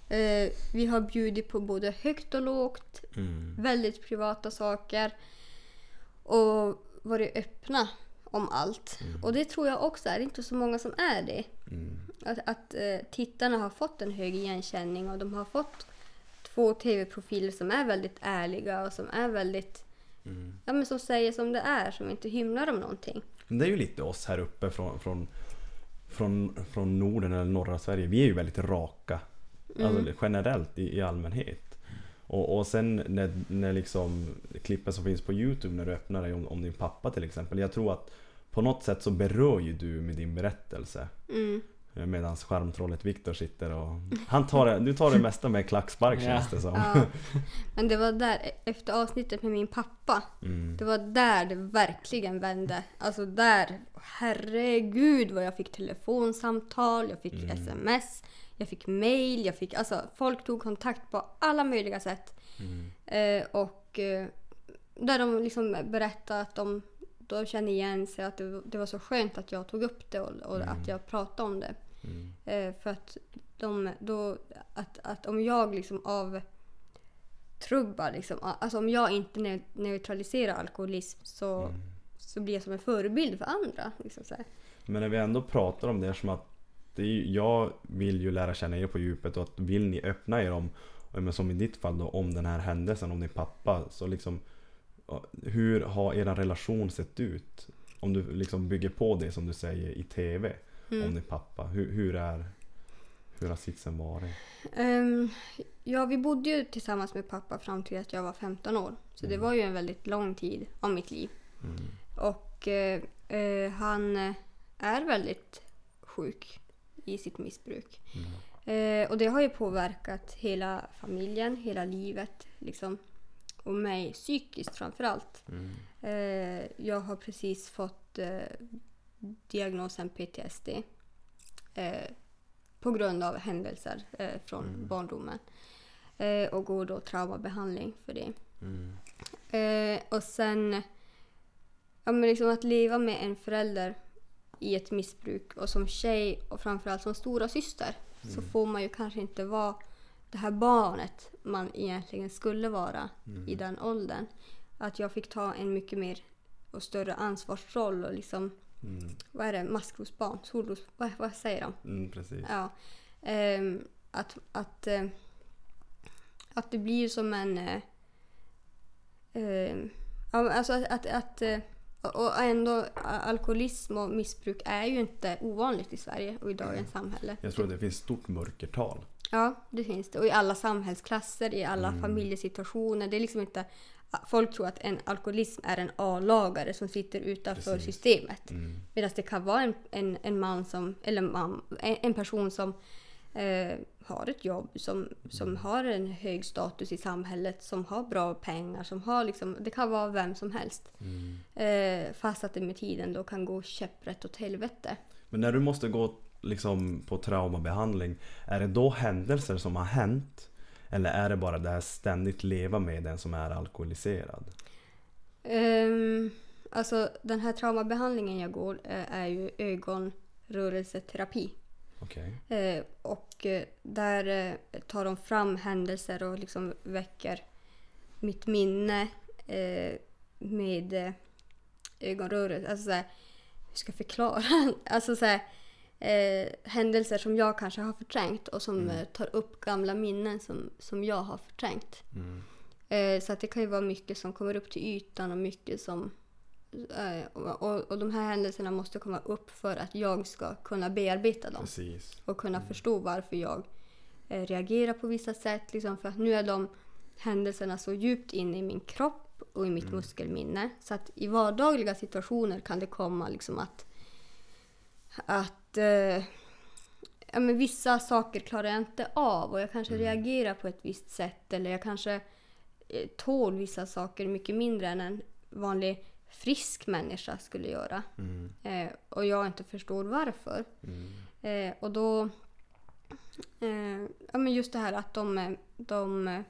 Eh, vi har bjudit på både högt och lågt, Mm. väldigt privata saker och varit öppna om allt. Och det tror jag också är inte så många som är det. Mm. Att, att eh, tittarna har fått en hög igenkänning och de har fått två tv-profiler som är väldigt ärliga och som är väldigt Mm. Ja men som säger som det är, som inte hymlar om någonting. Men Det är ju lite oss här uppe från, från, från, från Norden eller norra Sverige. Vi är ju väldigt raka. Alltså generellt i, i allmänhet. Och, och sen när, när liksom klippen som finns på Youtube när du öppnar dig om, om din pappa till exempel. Jag tror att på något sätt så berör ju du med din berättelse. Mm. Medan skärmtrollet Viktor sitter och... Han tar det, du tar det mesta med klackspark Ja. känns det som. Ja. Men det var där, efter avsnittet med min pappa, Mm. det var där det verkligen vände. Alltså där, herregud vad jag fick telefonsamtal, jag fick sms, jag fick mail, jag fick, alltså folk tog kontakt på alla möjliga sätt. Eh, och eh, där de liksom berättade att de, de kände igen sig, att det, det var så skönt att jag tog upp det och, och att jag pratade om det. Eh, för att, de, då, att, att om jag liksom avtrubbar, liksom, alltså om jag inte neu- neutraliserar alkoholism så, så blir jag som en förebild för andra. Liksom. Men när vi ändå pratar om det som att det är, jag vill ju lära känna er på djupet och att vill ni öppna er om, men som i ditt fall då, om den här händelsen, om din pappa. Så liksom, hur har er relation sett ut? Om du liksom bygger på det som du säger i TV om din pappa. Hur, hur, är, hur har sitsen varit? Ehm, ja, vi bodde ju tillsammans med pappa fram till att jag var 15 år. Så det var ju en väldigt lång tid av mitt liv. Och eh, eh, han är väldigt sjuk i sitt missbruk. Eh, och det har ju påverkat hela familjen, hela livet. Liksom. Och mig psykiskt framför allt. Eh, jag har precis fått eh, diagnosen PTSD. Eh, på grund av händelser eh, från barndomen. Eh, och går då traumabehandling för det. Eh, och sen ja, men liksom att leva med en förälder i ett missbruk och som tjej och framförallt som stora syster så får man ju kanske inte vara det här barnet man egentligen skulle vara i den åldern. Att jag fick ta en mycket mer och större ansvarsroll och liksom, vad är det, maskrosbarn, solros, vad, vad säger de? Mm, precis. Ja. Ehm, att, att, eh, att det blir som en... ehm, ja, alltså att... att, att eh, och ändå, alkoholism och missbruk är ju inte ovanligt i Sverige och i dagens samhälle. Jag tror att det finns stort mörkertal. Ja, det finns det. Och i alla samhällsklasser, i alla Mm. familjesituationer. Det är liksom inte... Folk tror att en alkoholism är en A-lagare som sitter utanför Precis. systemet. Mm. Medan det kan vara en, en, en man som, eller man, en, en person som eh, har ett jobb, som, som Mm. har en hög status i samhället, som har bra pengar, som har liksom, det kan vara vem som helst. Mm. Eh, fast att det med tiden då kan gå käpprätt åt helvete. Men när du måste gå liksom på traumabehandling, är det då händelser som har hänt? Eller är det bara det här ständigt leva med den som är alkoholiserad? Ehm, alltså den här traumabehandlingen jag går eh, är ju ögonrörelseterapi. Okej. Eh, och eh, där tar de fram händelser och liksom väcker mitt minne eh, med ögonrörelse. Alltså såhär, hur ska jag förklara? alltså såhär, eh, händelser som jag kanske har förträngt och som eh, tar upp gamla minnen som, som jag har förträngt. Mm. Eh, så att det kan ju vara mycket som kommer upp till ytan och mycket som... Eh, och, och, och de här händelserna måste komma upp för att jag ska kunna bearbeta dem Precis. och kunna förstå varför jag eh, reagerar på vissa sätt. Liksom, för att nu är de händelserna så djupt inne i min kropp och i mitt muskelminne. Så att i vardagliga situationer kan det komma liksom att, att eh, ja, men vissa saker klarar jag inte av och jag kanske reagerar på ett visst sätt eller jag kanske eh, tål vissa saker mycket mindre än en vanlig frisk människa skulle göra. Mm. Eh, och jag inte förstår varför. Mm. Eh, och då Eh, ja, men just det här att de, de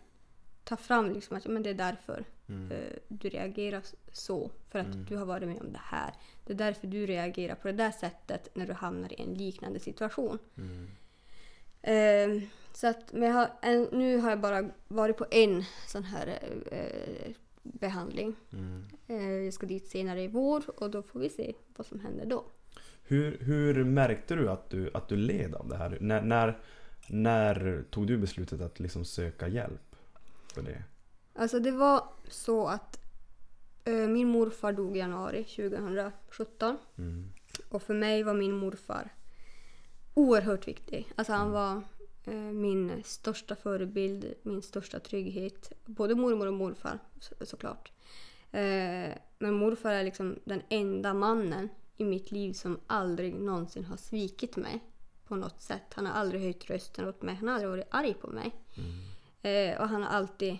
tar fram liksom att ja, men det är därför Mm. eh, du reagerar så. För att Mm. du har varit med om det här. Det är därför du reagerar på det där sättet när du hamnar i en liknande situation. Mm. Eh, så att, men har, en, nu har jag bara varit på en sån här eh, behandling. Mm. Eh, jag ska dit senare i vår och då får vi se vad som händer då. Hur, hur märkte du att, du att du led av det här? När, när, när tog du beslutet att liksom söka hjälp för det? Alltså det var så att eh, min morfar dog i januari 2017. Mm. Och för mig var min morfar oerhört viktig. Alltså han var eh, min största förebild, min största trygghet. Både mormor och morfar så, såklart. Eh, men morfar är liksom den enda mannen i mitt liv som aldrig någonsin har svikit mig på något sätt. Han har aldrig höjt rösten åt mig. Han har aldrig varit arg på mig. Eh, och han har alltid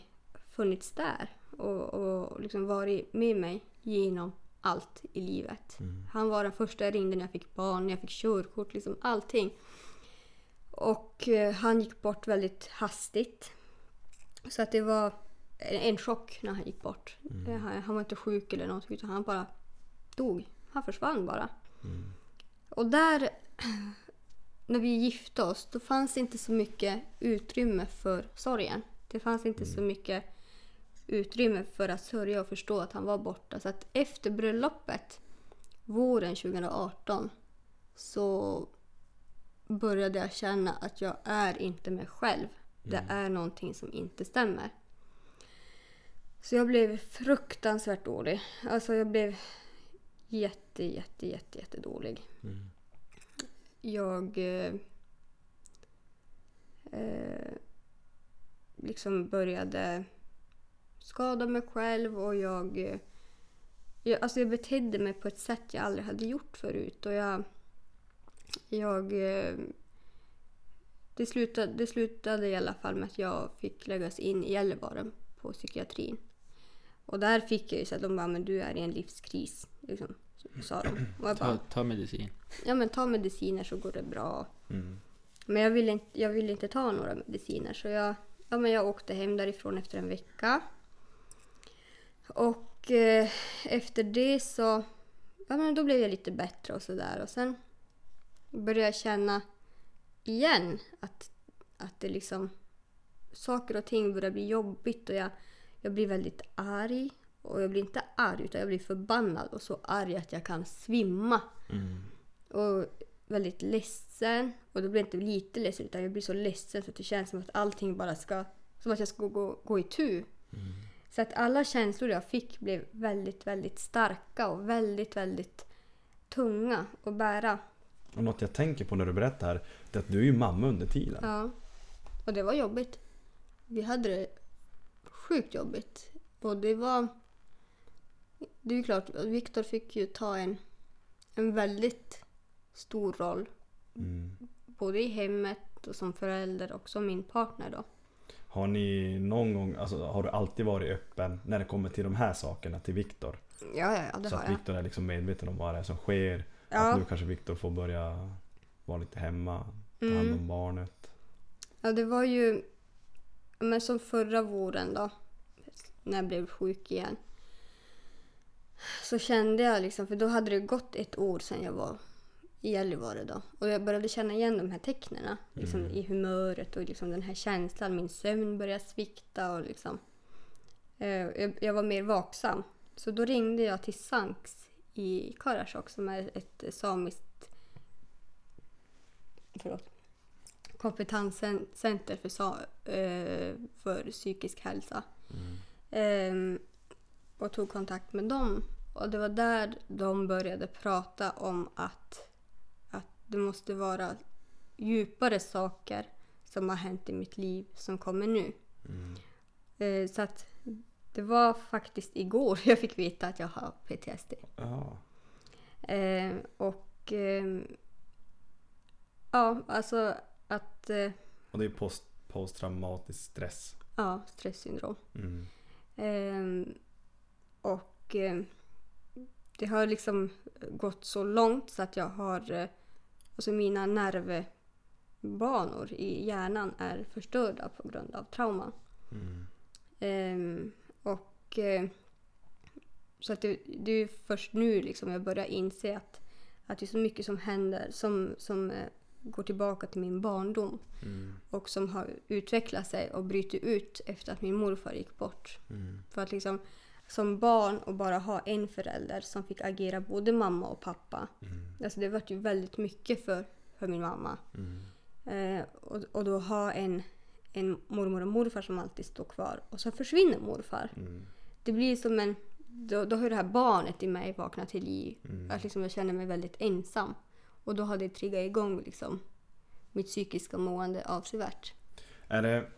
funnits där och, och liksom varit med mig genom allt i livet. Han var den första jag ringde när jag fick barn, när jag fick körkort, liksom allting. Och eh, han gick bort väldigt hastigt. Så att det var en, en chock när han gick bort. Eh, Han, han var inte sjuk eller något utan han bara dog. Han försvann bara. Och där, när vi gifte oss, då fanns det inte så mycket utrymme för sorgen. Det fanns inte så mycket utrymme för att sörja och förstå att han var borta. Så att efter bröllopet, våren 2018, så började jag känna att jag är inte mig själv. Det är någonting som inte stämmer. Så jag blev fruktansvärt dålig. Alltså jag blev jätte, jätte, jätte, jätte dålig. Jag eh, eh, liksom började skada mig själv och jag, eh, jag, alltså jag betedde mig på ett sätt jag aldrig hade gjort förut. Och jag, jag eh, det, slutade, det slutade i alla fall med att jag fick läggas in i Gällivare på psykiatrin. Och där fick jag ju så att de bara, men du är i en livskris. Liksom, sa de. Och jag Ta, bara, ta medicin. ja men ta mediciner så går det bra. Mm. Men jag ville inte, jag ville inte ta några mediciner så jag, ja, men jag åkte hem därifrån efter en vecka. Och eh, efter det så, ja men då blev jag lite bättre och sådär. Och sen började jag känna igen att, att det liksom, saker och ting börjar bli jobbigt och jag, jag blir väldigt arg. Och jag blir inte arg utan jag blir förbannad och så arg att jag kan svimma. Och väldigt ledsen. Och då blir jag inte lite ledsen utan jag blir så ledsen så att det känns som att allting bara ska... Som att jag ska gå, gå i tu. Så att alla känslor jag fick blev väldigt, väldigt starka och väldigt, väldigt tunga att bära. Och något jag tänker på när du berättar här, det är att du är ju mamma under tiden. Ja. Och det var jobbigt. Vi hade det sjukt jobbigt. Och det var... Det är ju klart, Viktor fick ju ta en, en väldigt stor roll. Mm. Både i hemmet och som förälder och som min partner då. Har ni någon gång, alltså har du alltid varit öppen när det kommer till de här sakerna till Viktor? Ja, ja, ja det Så har att jag. Viktor är liksom medveten om vad det är som sker. Ja. Att nu kanske Viktor får börja vara lite hemma, ta hand om Mm. barnet. Ja, det var ju... Men som förra våren då, när jag blev sjuk igen. Så kände jag liksom, för då hade det gått ett år sedan jag var i Gällivare då. Och jag började känna igen de här tecknen liksom, i humöret och liksom den här känslan. Min sömn började svikta och liksom... Eh, jag, jag var mer vaksam. Så då ringde jag till Sanks i Karasjok som är ett samiskt... Förlåt kompetenscenter för, sa- eh, för psykisk hälsa. Ehm, och tog kontakt med dem. Och det var där de började prata om att det måste vara djupare saker som har hänt i mitt liv som kommer nu. Eh, så att det var faktiskt igår jag fick veta att jag har PTSD. Ja. Eh, och ehm, ja, alltså att eh, Och det är post, posttraumatisk stress. ja, stresssyndrom. Mm. Ehm, och ehm, det har liksom gått så långt så att jag har, alltså mina nervbanor i hjärnan är förstörda på grund av trauman. Mm. Ehm, och eh, så att det, det är först nu liksom jag börjar inse att, att det är så mycket som händer som, som eh, går tillbaka till min barndom Mm. och som har utvecklat sig och brutit ut efter att min morfar gick bort. Mm. För att liksom som barn och bara ha en förälder som fick agera både mamma och pappa. Mm. Alltså det var ju väldigt mycket för, för min mamma. Mm. Eh, och, och då ha en, en mormor och morfar som alltid står kvar och så försvinner morfar. Mm. Det blir som en... Då, då har det här barnet i mig vaknat till liv. Mm. Att liksom jag känner mig väldigt ensam. Och då har det triggat igång liksom mitt psykiska mående avsevärt. Är det,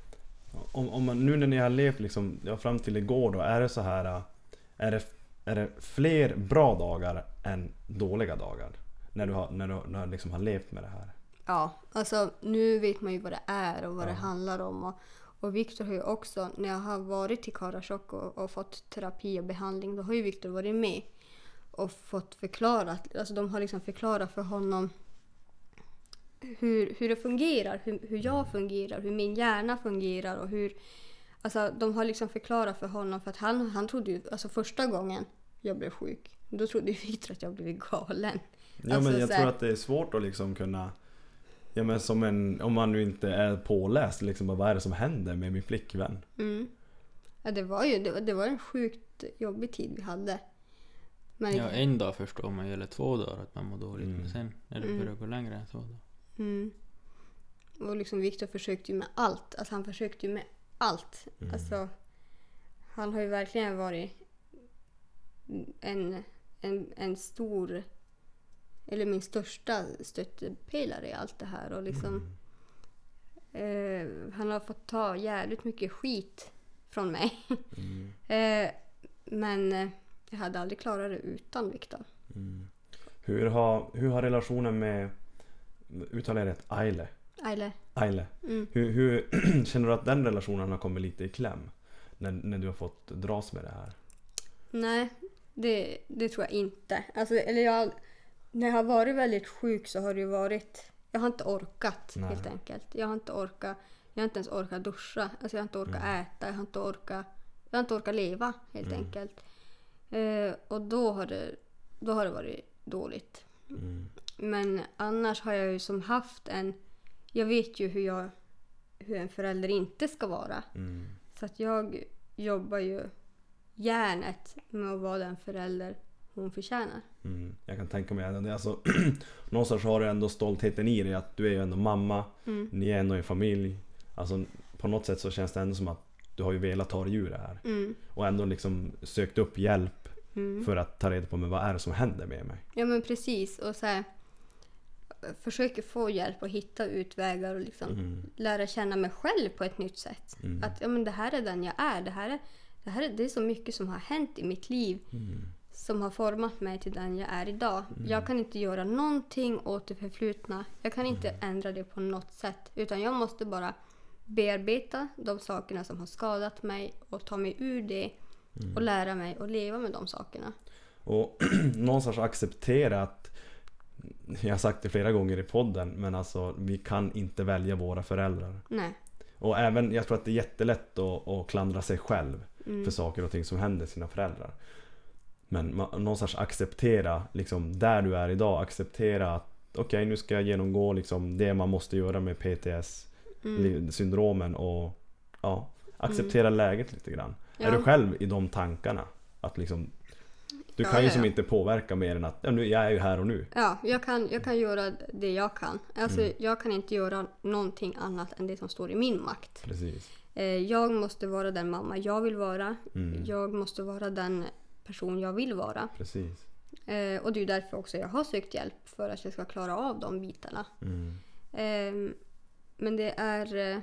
om, om man, nu när ni har levt liksom, ja, fram till igår då, är det så här, äh, är det, är det fler bra dagar än dåliga dagar? När du har, när du, när du liksom har levt med det här? Ja, alltså nu vet man ju vad det är och vad det Ja. handlar om. Och, och Viktor har ju också, när jag har varit till Karasjok och, och fått terapi och behandling, då har ju Viktor varit med och fått förklarat, alltså de har liksom förklarat för honom hur, hur det fungerar, hur, hur jag fungerar, hur min hjärna fungerar och hur... Alltså de har liksom förklarat för honom för att han, han trodde ju, alltså första gången jag blev sjuk, då trodde ju Viktor att jag blivit galen. Ja Alltså, men jag tror att det är svårt att liksom kunna Ja men som en, om man nu inte är påläst liksom, vad är det som händer med min flickvän? Mm. Ja, det var ju det var, det var en sjukt jobbig tid vi hade. Men, Ja, en dag förstår man ju, eller två dagar att man mår dåligt. Mm. Men sen när det Mm. börjar gå längre än så då. Mm. Och liksom Viktor försökte ju med allt. Alltså han försökte ju med allt. Mm. Alltså, han har ju verkligen varit en, en, en stor, eller min största stöttepelare i allt det här. Och liksom, eh, han har fått ta jävligt mycket skit från mig. Mm. Eh, men eh, jag hade aldrig klarat det utan Viktor. Mm. Hur, har, hur har relationen med, uttalar jag rätt, Aile? Eller, Aile. mm. Hur, hur känner du att den relationen har kommit lite i kläm? När, när du har fått dras med det här? Nej, det, det tror jag inte. Alltså, eller jag, när jag har varit väldigt sjuk så har det ju varit... Jag har inte orkat Nej. helt enkelt. Jag har inte orkat, jag har inte ens orkat duscha. Alltså, jag har inte orkat Mm. äta. Jag har inte orkat, jag har inte orkat leva helt Mm. enkelt. Eh, och då har, det, då har det varit dåligt. Mm. Men annars har jag ju som haft en... Jag vet ju hur, jag, hur en förälder inte ska vara. Mm. Så att jag jobbar ju järnet med att vara den förälder hon förtjänar. Mm. Jag kan tänka mig det är alltså, någonstans har du ändå stoltheten i dig att du är ju ändå mamma, Mm. ni är ändå en familj. Alltså på något sätt så känns det ändå som att du har ju velat ta dig ur det här. Mm. Och ändå liksom sökt upp hjälp Mm. för att ta reda på men vad är det som händer med mig. Ja men precis. Och så här, försöker få hjälp och hitta utvägar och liksom Mm. lära känna mig själv på ett nytt sätt. Mm. Att ja, men det här är den jag är. Det här är, det här är, det är så mycket som har hänt i mitt liv Mm. som har format mig till den jag är idag. Jag kan inte göra någonting åt det förflutna. Jag kan inte ändra det på något sätt. Utan jag måste bara bearbeta de sakerna som har skadat mig och ta mig ur det och lära mig att leva med de sakerna. Och någonstans acceptera att jag har sagt det flera gånger i podden men alltså vi kan inte välja våra föräldrar. Nej. Och även, jag tror att det är jättelätt att, att klandra sig själv Mm. för saker och ting som händer sina föräldrar. Men man, någonstans acceptera liksom där du är idag, acceptera att okej nu ska jag genomgå liksom det man måste göra med PTS Mm. syndromen och ja, acceptera läget lite grann. Är Ja. du själv i de tankarna? Att liksom, du Ja, kan ju ja, som ja. inte påverka mer än att ja, nu, jag är ju här och nu. Ja, jag kan, jag kan göra det jag kan. Alltså, Mm. Jag kan inte göra någonting annat än det som står i min makt. Precis. Eh, Jag måste vara den mamma jag vill vara. Mm. Jag måste vara den person jag vill vara. Precis. Eh, och det är därför också jag har sökt hjälp för att jag ska klara av de bitarna. Mm. Eh, men det är...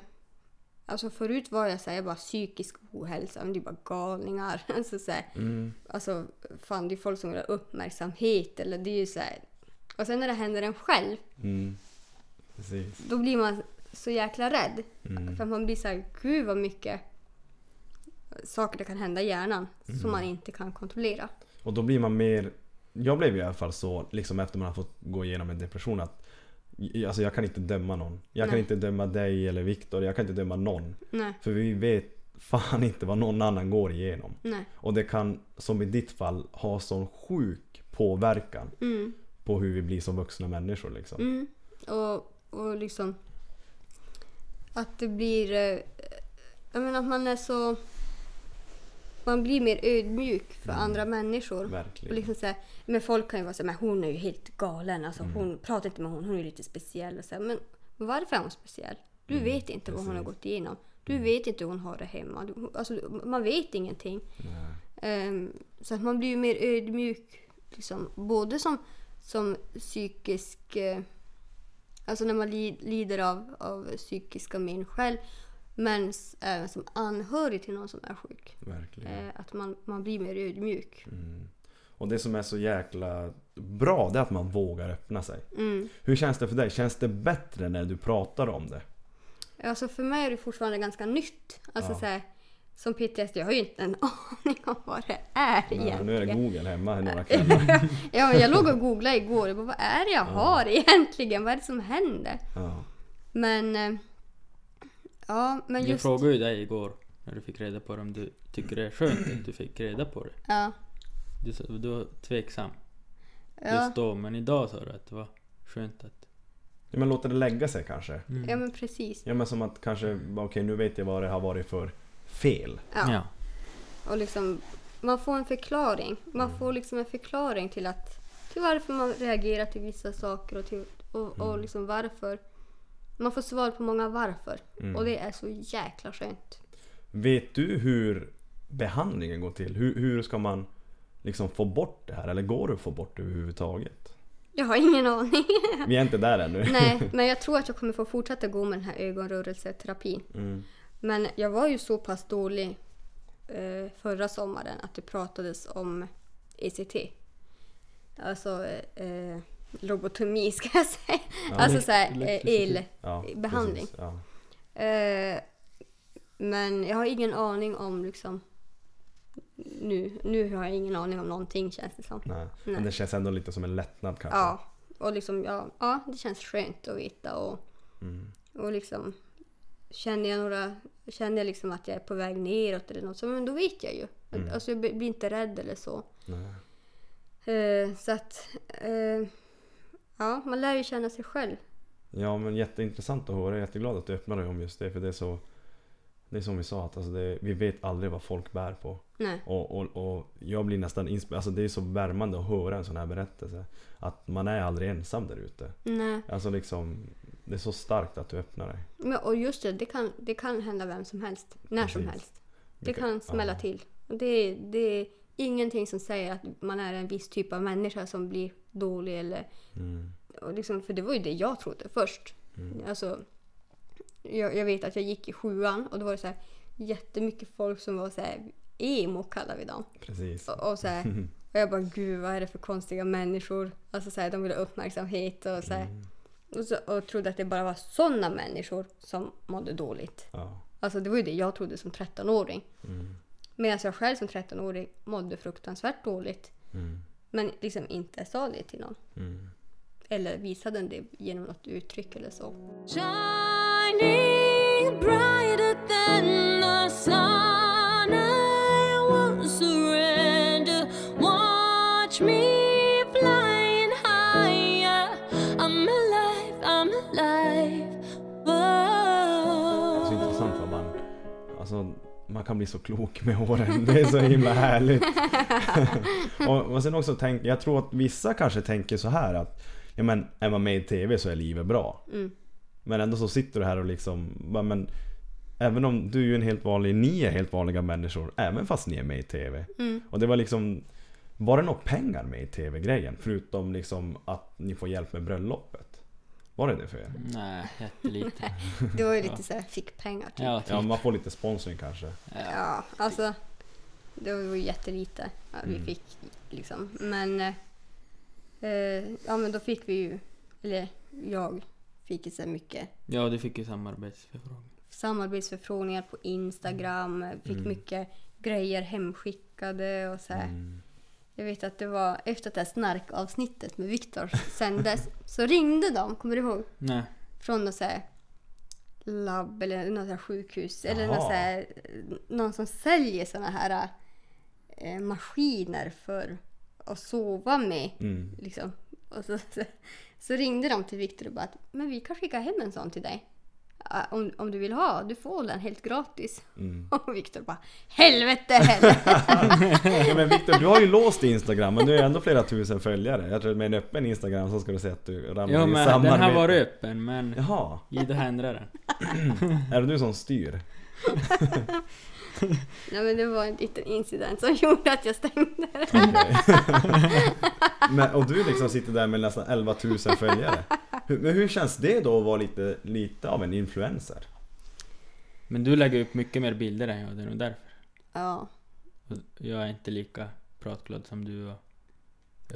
Alltså förut var jag såhär, bara psykisk ohälsa, men det är bara galningar. alltså, så här, Mm. alltså fan det är folk som vill ha uppmärksamhet eller det är ju så här. Och sen när det händer en själv, Mm. Då blir man så jäkla rädd. Mm. För man blir så här, gud vad mycket saker det kan hända i hjärnan Mm. som man inte kan kontrollera. Och då blir man mer... Jag blev i alla fall så, liksom efter man har fått gå igenom en depression att Alltså jag kan inte döma någon. Jag kan Nej. inte döma dig eller Viktor. Jag kan inte döma någon. Nej, För vi vet fan inte vad någon annan går igenom. nej. Och det kan, som i ditt fall, ha sån sjuk påverkan Mm, på hur vi blir som vuxna människor liksom. mm. Och, och liksom att det blir... eh, Jag menar att man är så... Man blir mer ödmjuk för Mm. andra människor. Och Verkligen. liksom så här, men folk kan ju vara så här, men hon är ju helt galen. Alltså, Mm. hon pratar inte med hon, hon är lite speciell. Och så här, men varför är hon speciell? Du Mm, vet inte vad hon har precis. Mm. gått igenom. Du vet inte hur hon har det hemma. Du, alltså, man vet ingenting. Ehm, så att man blir ju mer ödmjuk. Liksom, både som, som psykisk... Eh, alltså när man li, lider av, av psykiska men själv. Men även som anhörig till någon som är sjuk. Verkligen. Eh, att man, man blir mer ödmjuk. Mm. Och det som är så jäkla bra, det är att man vågar öppna sig. Mm. Hur känns det för dig? Känns det bättre när du pratar om det? Alltså för mig är det fortfarande ganska nytt. Alltså Ja. så här, som PTSD, jag har ju inte en aning om vad det är Nej, egentligen. nu är det Google hemma i några kvällar. ja, men jag låg och googlade igår. Jag bara, vad är det jag har egentligen? Vad är det som händer? Ja. Men... Ja, men Jag just... frågade ju dig igår när du fick reda på det om du tycker det är skönt att du fick reda på det. Ja, Du, sa- du var tveksam ja, just då, men idag sa du att det var skönt att... ja, men låter det lägga sig kanske? Mm. ja, men precis. Ja men som att kanske, okej nu vet jag vad det har varit för fel. Ja. ja. Och liksom, man får en förklaring. Man får liksom en förklaring till att till varför man reagerar till vissa saker och, till, och, och liksom varför. Man får svar på många varför. Mm. Och det är så jäkla skönt. Vet du hur behandlingen går till? Hur, hur ska man liksom få bort det här? Eller går det att få bort det överhuvudtaget? Jag har ingen aning. Vi är inte där ännu. Nej, men jag tror att jag kommer få fortsätta gå med den här ögonrörelseterapin. Mm. Men jag var ju så pass dålig eh, förra sommaren att det pratades om ECT. Alltså eh, lobotomi ska jag säga. Ja, alltså elek- så här, eh, elektricitet. el. Ja. Ja. Eh, men jag har ingen aning om liksom nu, nu har jag ingen aning om någonting känns det som. Nej. Nej. Men det känns ändå lite som en lättnad kanske. Ja, och liksom ja, ja, det känns skönt att veta och, Mm. och liksom känner jag några, känner jag liksom att jag är på väg neråt eller något så men då vet jag ju. Mm. Alltså jag blir blir inte rädd eller så. Nej. Eh, så att eh, ja, man lär ju känna sig själv. Ja men jätteintressant att höra. Jag är jätteglad att du öppnar dig om just det. För det är så Det är som vi sa att alltså det, vi vet aldrig vad folk bär på. Nej. Och, och, och jag blir nästan inspirerad. Alltså det är så värmande att höra en sån här berättelse. Att man är aldrig ensam där ute. Nej. Alltså liksom Det är så starkt att du öppnar dig. Men, och just det, det kan, det kan hända vem som helst. När som Precis. helst. Det kan smälla ja. till. Det, det är ingenting som säger att man är en viss typ av människa som blir dålig eller... Mm. Och liksom, för det var ju det jag trodde först. Mm. Alltså, jag, jag vet att jag gick i sjuan och då var det så här jättemycket folk som var så här emo kallar vi dem. Precis. Och, och, så här, och jag bara gud vad är det för konstiga människor. Alltså så här, de ville ha uppmärksamhet och så här. Mm. Och, så, och trodde att det bara var sådana människor som mådde dåligt. Ja. Alltså det var ju det jag trodde som 13-åring. Mm. Medan jag själv som 13-åring mådde fruktansvärt dåligt. Mm. Men liksom inte sa det till någon. Mm. Eller visade det genom något uttryck eller så. Shining brighter than the sun, kan bli så klok med åren. Det är så himla härligt. och, och sen också tänk, jag tror att vissa kanske tänker så här att ja men är man med i TV så är livet bra. Mm. Men ändå så sitter du här och liksom, men Även om du är en helt vanlig, ni är helt vanliga människor, även fast ni är med i TV. Mm. Och det var liksom Var det några pengar med i TV-grejen? Förutom liksom att ni får hjälp med bröllopet? Var det det för er? Nej, jättelite. Det var ju lite så här fick pengar typ. Ja, typ. Ja, man får lite sponsring kanske. Ja. Ja, alltså. Det var ju jättelite ja, vi Mm. fick liksom. Men. eh, ja men då fick vi ju, eller jag fick ju så mycket ja, du fick ju samarbetsförfrågan. samarbetsförfrågningar på Instagram. Fick Mm. mycket grejer hemskickade och så här. Mm. Jag vet att det var efter att det här snarkavsnittet med Viktor sändes så ringde de, kommer du ihåg? Nej. Från något så här labb eller något så här sjukhus eller Jaha. något så här, någon som säljer såna här eh, maskiner för att sova med. Mm. Liksom. Och så, så, så ringde de till Viktor och bara att, men vi kan skicka hem en sån till dig. Ja, Om, om du vill ha, du får den helt gratis. Mm. Och Viktor bara helvete heller. Ja, men Viktor, du har ju låst Instagram men du har ju ändå flera tusen följare. Jag tror att med en öppen Instagram så ska du se att du ramlar Jo i men samarbete. den har varit öppen men Jaha, Ida ändrade den. är det du som styr? Nej men det var en liten incident som gjorde att jag stängde det. Men, och du liksom sitter där med nästan 11 000 följare. Hur, men hur känns det då att vara lite, lite av en influencer? Men du lägger upp mycket mer bilder än jag, det är nog därför. Ja. Och jag är inte lika pratglad som du och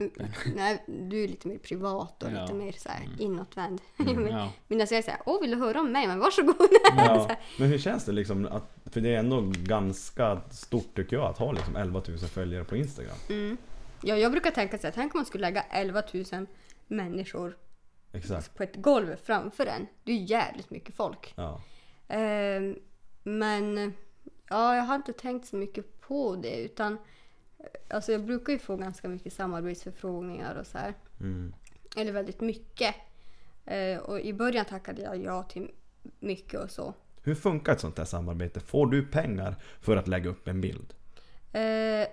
öppen. Nej, du är lite mer privat och Ja. lite mer så här Mm. inåtvänd. Mm, Men Ja. Mina säger såhär, åh vill du höra om mig? Men varsågod. Ja, men hur känns det liksom att, för det är ändå ganska stort tycker jag att ha liksom 11 000 följare på Instagram. Mm. Ja, jag brukar tänka så här, tänk om man skulle lägga 11 000 människor Exakt. på ett golv framför en. Det är jävligt mycket folk. Ja. Ehm, men ja, jag har inte tänkt så mycket på det utan eh, alltså jag brukar ju få ganska mycket samarbetsförfrågningar och så här. Mm. Eller väldigt mycket. Eh, och i början tackade jag ja till mycket och så. Hur funkar ett sånt här samarbete? Får du pengar för att lägga upp en bild? Eh,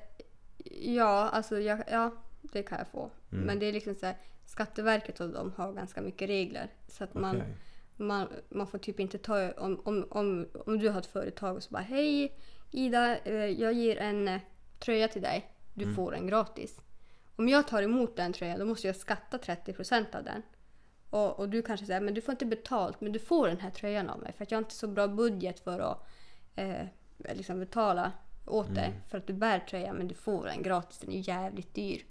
ja, alltså jag, ja, det kan jag få. Mm. Men det är liksom så här, Skatteverket och de har ganska mycket regler. Så att man, Okej. man, man får typ inte ta... Om, om, om, om du har ett företag och så bara Hej Ida, eh, jag ger en eh, tröja till dig. Du Mm. får den gratis. Om jag tar emot den tröjan då måste jag skatta 30% av den. Och, och du kanske säger men du får inte betalt men du får den här tröjan av mig för att jag har inte så bra budget för att eh, liksom betala åt dig Mm. för att du bär tröjan men du får den gratis. Den är jävligt dyr.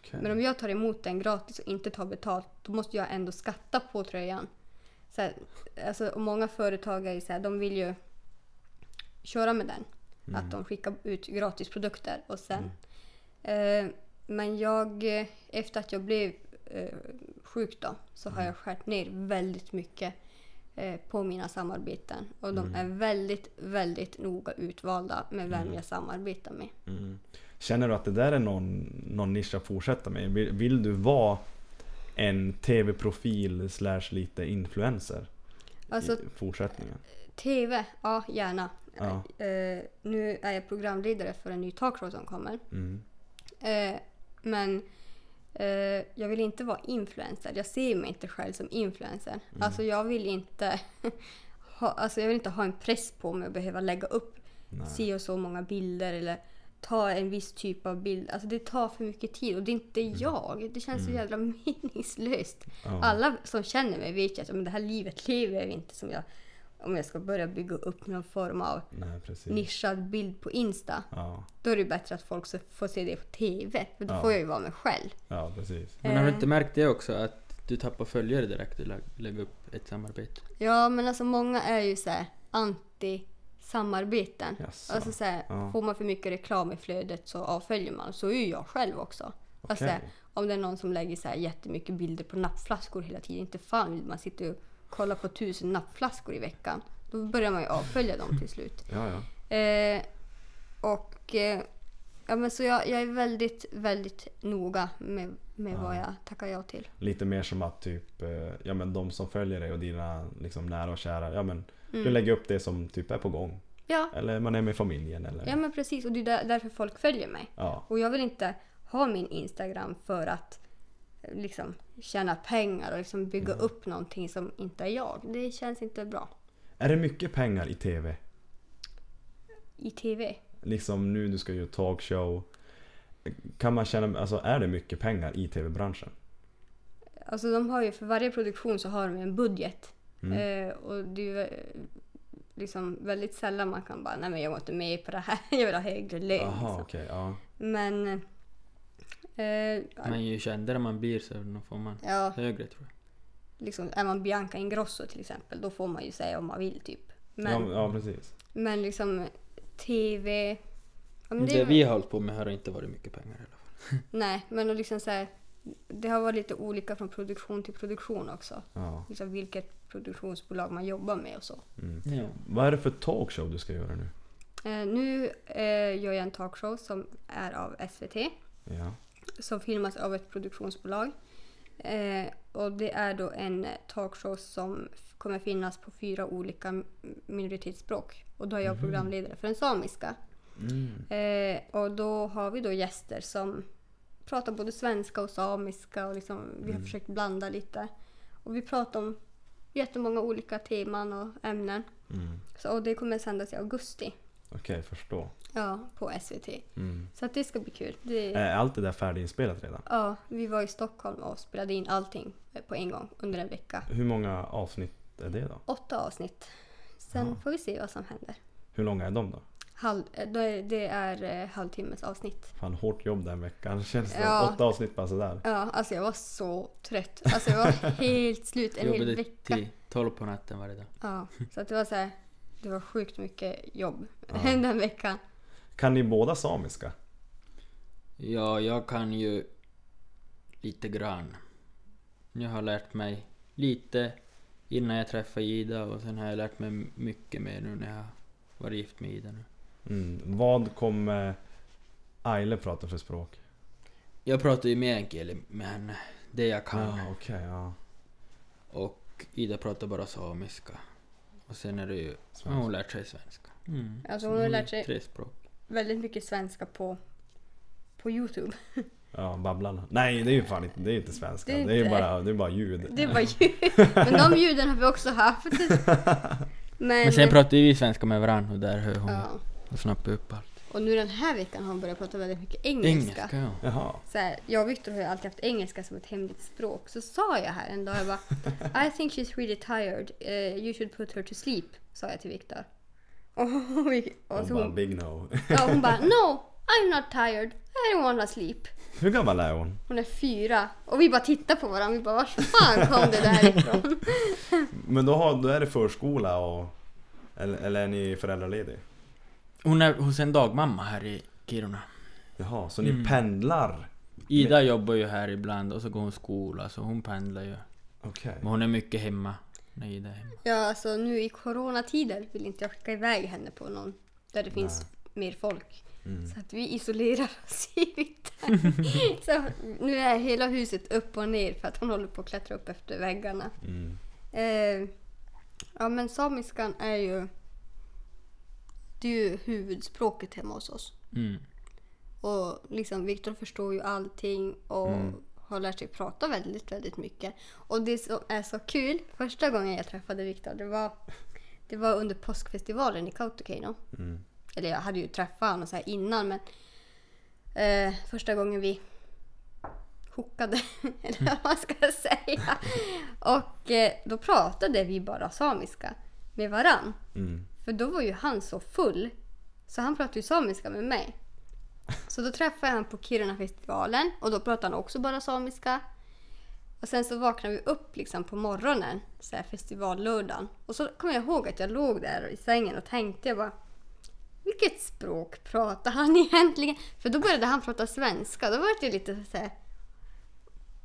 Okej. Men om jag tar emot den gratis och inte tar betalt, då måste jag ändå skatta på tröjan. Så här, alltså, och många företagare så här, de vill ju köra med den. Att de skickar ut gratisprodukter och sen... Eh, men jag, efter att jag blev eh, sjuk då, så har jag skärt ner väldigt mycket eh, på mina samarbeten. Och de är väldigt, väldigt noga utvalda med vem jag samarbetar med. Känner du att det där är någon, någon nisch att fortsätta med? Vill, vill du vara en TV-profil slash lite influencer Alltså i fortsättningen? TV, ja gärna. Ja. Eh, nu är jag programledare för en ny talkshow som kommer. Mm. Eh, men eh, jag vill inte vara influencer. Jag ser mig inte själv som influencer. Mm. Alltså jag vill inte ha, alltså jag vill inte ha en press på mig att behöva lägga upp Nej. si och så många bilder eller ta en viss typ av bild. Alltså det tar för mycket tid och det är inte jag. Det känns så jävla meningslöst. Mm. Ja. Alla som känner mig vet ju att men det här livet lever jag inte som jag om jag ska börja bygga upp någon form av Nej, nischad bild på Insta. Ja, Då är det bättre att folk får se det på TV. För då Ja. får jag ju vara mig själv. ja, precis. Men har du Eh. inte märkt det också? Att du tappar följare direkt du lä- lägger upp ett samarbete? Ja, men alltså många är ju så här anti-samarbeten. Jaså. Alltså så här, Ja. får man för mycket reklam i flödet så avföljer man. Så är jag själv också. Alltså, så Okej. här, om det är någon som lägger så här jättemycket bilder på nappflaskor hela tiden. Inte fan vill man sitta och kolla på tusen nappflaskor i veckan. Då börjar man ju avfölja dem till slut. Ja, ja. Eh, och eh, ja, men så jag, jag är väldigt, väldigt noga med, med vad jag tackar ja till. Lite mer som att typ, eh, ja men de som följer dig och dina liksom nära och kära, ja men Mm. du lägger upp det som typ är på gång. Ja, Eller man är med familjen eller... ja men precis. Och det är där, därför folk följer mig. Ja. Och jag vill inte ha min Instagram för att eh, liksom tjäna pengar och liksom bygga upp någonting som inte är jag. Det känns inte bra. Är det mycket pengar i TV? I TV. Liksom nu du ska göra talkshow. Kan man känna, alltså är det mycket pengar i TV-branschen? Alltså de har ju, för varje produktion så har de en budget. Mm. Eh, och det är eh, liksom väldigt sällan man kan bara, nej men jag går inte med på det här, jag vill ha högre lön. Jaha, liksom. okej. ja. Men... Eh, Men ju kändare man blir så får man ja, högre tror jag. liksom, är man Bianca Ingrosso till exempel, då får man ju säga om man vill typ. Men, ja. Ja, precis. men liksom TV... Ja, men det det vi har hållit på med har inte varit mycket pengar i alla fall. Nej, men och liksom så här, det har varit lite olika från produktion till produktion också. Ja. Liksom vilket produktionsbolag man jobbar med och så. Mm. Ja. Vad är det för talkshow du ska göra nu? Eh, nu eh, gör jag en talkshow som är av SVT. Ja. Som filmas av ett produktionsbolag. Eh, och det är då en talkshow som kommer finnas på fyra olika minoritetsspråk. Och då är jag programledare för den samiska. Mm. Eh, och då har vi då gäster som pratar både svenska och samiska och liksom, vi har försökt blanda lite. Och vi pratar om jättemånga olika teman och ämnen. Mm. Så, och det kommer sändas i augusti Okej, förstå. ja, på SVT. Mm. Så att det ska bli kul. Det, Är allt det där färdiginspelat redan? ja, vi var i Stockholm och spelade in allting på en gång under en vecka. Hur många avsnitt är det då? Åtta avsnitt. Sen Ja. får vi se vad som händer. Hur långa är de då? Halv, eh, då är, det är eh, halvtimmes avsnitt. Fan, hårt jobb den veckan känns det. Ja. Åtta avsnitt bara sådär. Ja, alltså jag var så trött. Alltså jag var helt slut en hel Jobbade vecka. till 12 på natten varje dag. Ja, så att det var så här, det var sjukt mycket jobb Ja. den veckan. Kan ni båda samiska? Ja, jag kan ju lite grann. Jag har lärt mig lite innan jag träffade Ida och sen har jag lärt mig mycket mer nu när jag varit gift med Ida nu. Mm. Vad kommer Aile prata för språk? Jag pratar ju meänkieli henne, det jag kan. Ja, okej, ja. Och Ida pratar bara samiska. Och sen är det ju, har hon lärt sig svenska. Mm. Alltså Så hon har lärt sig Tre språk. väldigt mycket svenska på, på Youtube. Ja, Babblarna. Nej, det är ju fan inte, det är inte svenska. Det Det är är, ju inte- bara, det är bara ljud. Det var ljud. Men de ljuden har vi också haft. Men, Men sen pratar ju vi svenska med varandra och där hör hon ja. Och snappar upp allt. Och nu den här veckan har hon börjat prata väldigt mycket engelska. Engelska ja. Jaha. Så här, jag och Victor har ju alltid haft engelska som ett hemligt språk. Så sa jag här en dag, jag bara I think she's really tired. Eh, you should put her to sleep. Sa jag till Victor. Och, vi, och så bara hon, big no. ja, hon bara No, I'm not tired. I don't wanna sleep. Hur gammal är hon? Hon är fyra. Och vi bara tittar på varandra. Vi bara var fan kom det där ifrån? Men då, har, då är det förskola och... Eller, eller är ni föräldraledig? Hon är hos en dagmamma här i Kiruna. Jaha, så ni Mm. pendlar? Ida jobbar ju här ibland och så går hon skola så hon pendlar ju. Okej. Men hon är mycket hemma när Ida är hemma. Ja, alltså nu i coronatider vill inte jag skicka iväg henne på någon där det finns mer folk. Mm. Så att vi isolerar oss i hytten. Så nu är hela huset upp och ner för att hon håller på att klättra upp efter väggarna. Mm. Eh, ja men samiskan är ju det är ju huvudspråket hemma hos oss. Mm. Och liksom Viktor förstår ju allting och Mm. har lärt sig prata väldigt, väldigt mycket. Och det som är så kul, första gången jag träffade Viktor, det var, det var under påskfestivalen i Kautokeino. Mm. Eller jag hade ju träffat honom så innan men eh, första gången vi hookade, eller vad man ska säga. Och eh, då pratade vi bara samiska med varann. Mm. För då var ju han så full. Så han pratade ju samiska med mig. Så då träffade jag honom på Kiruna-festivalen och då pratade han också bara samiska. Och sen så vaknade vi upp liksom på morgonen, så här festivallördagen. Och så kommer jag ihåg att jag låg där i sängen och tänkte jag bara vilket språk pratar han egentligen? För då började han prata svenska. Då var det lite så här.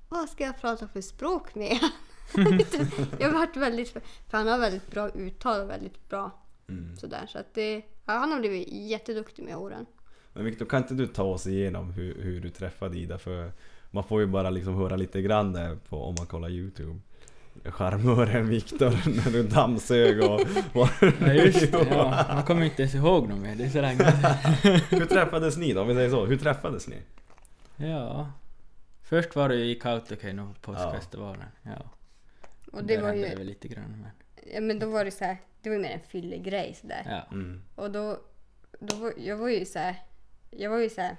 Vad ska jag prata för språk med Jag varit väldigt... För han har väldigt bra uttal och väldigt bra Mm. sådär. Så att det, ja, han har blivit jätteduktig med åren. Men Viktor, kan inte du ta oss igenom hur, hur du träffade Ida? För man får ju bara liksom höra lite grann där på, om man kollar Youtube. Charmören Viktor när du dammsög och... Ja just det, ja. Man kommer inte ens ihåg något mer, det är så länge. Hur träffades ni då? Om vi säger så. Hur träffades ni? Ja. Först var det ju i Kautokeino på påskfestivalen. Ja. Och det Där var hände ju... det väl lite grann men... Ja, men då var det så här, det var mer en fyllig grej sådär. Ja. Mm. Och då, då var, jag var ju så här, jag var ju så här,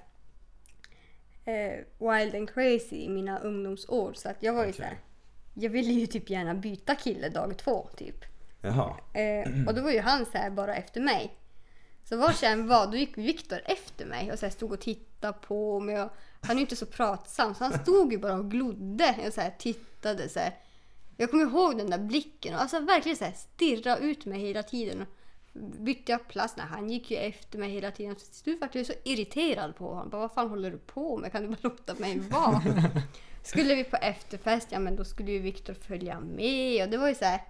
eh, wild and crazy i mina ungdomsår. Så att jag var ju så här, jag ville ju typ gärna byta kille dag två typ. Jaha. Eh, och då var ju han så här bara efter mig. Så var jag än var, då gick Viktor efter mig och så här stod och tittade på mig. Och han är ju inte så pratsam så han stod ju bara och glodde och så här tittade så här. Jag kommer ihåg den där blicken och alltså verkligen så här stirra ut mig hela tiden. Bytte jag plats. Nej, han gick ju efter mig hela tiden. Så till slut var jag så irriterad på honom. Bara, vad fan håller du på med? Kan du bara låta mig vara? skulle vi på efterfest, ja men då skulle ju Viktor följa med. Och det var ju så här,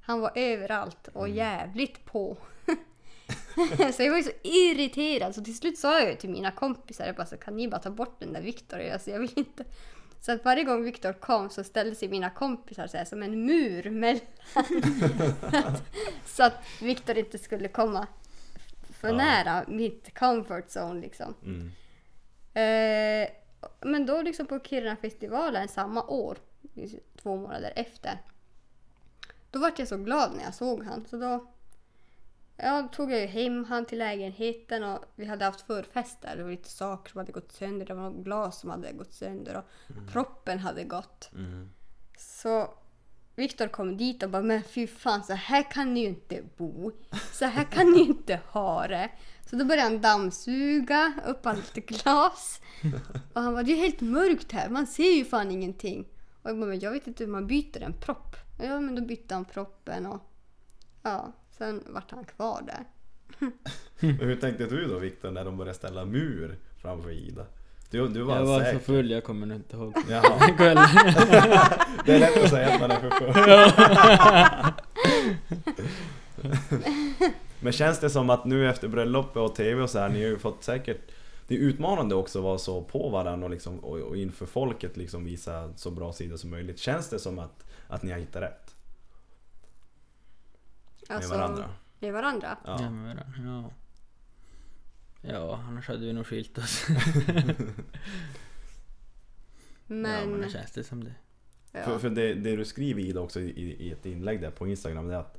han var överallt och jävligt på. så jag var ju så irriterad. Så till slut sa jag till mina kompisar, jag bara, så, kan ni bara ta bort den där Viktor? Alltså, jag vill inte. Så att varje gång Viktor kom så ställde sig mina kompisar så här, som en mur mellan. så att Viktor inte skulle komma för Ja. nära mitt comfort zone liksom. Mm. Eh, men då liksom på Kiruna-festivalen samma år, två månader efter. Då var jag så glad när jag såg han. Så då ja, tog jag ju hem han till lägenheten och vi hade haft förfester. Det var lite saker som hade gått sönder. Det var något glas som hade gått sönder och proppen hade gått. Mm. Så Viktor kom dit och bara men fy fan så här kan ni ju inte bo. Så här kan ni inte ha det. Så då började han dammsuga upp allt glas. Och han bara det är helt mörkt här, man ser ju fan ingenting. Och jag bara men jag vet inte hur man byter en propp. Ja men då bytte han proppen och ja, sen vart han kvar där. Men hur tänkte du då Viktor när de började ställa mur framför Ida? Du, du var, Jag var så säker? full, jag kommer nog inte ihåg. Jaha, det är lätt att säga att man är för full. Men känns det som att nu efter bröllopet och TV och så här, ni har ju fått säkert det är utmanande också att vara så på varandra och, liksom, och, och inför folket liksom visa så bra sidor som möjligt. Känns det som att, att ni har hittat rätt med Alltså, varandra? Med varandra. Ja. Ja. med varandra, ja. Ja, annars hade vi nog skilt oss. Ja, men Men, det känns det som det. ja. För, för det, det du skriver Ida också i, i ett inlägg där på Instagram det är att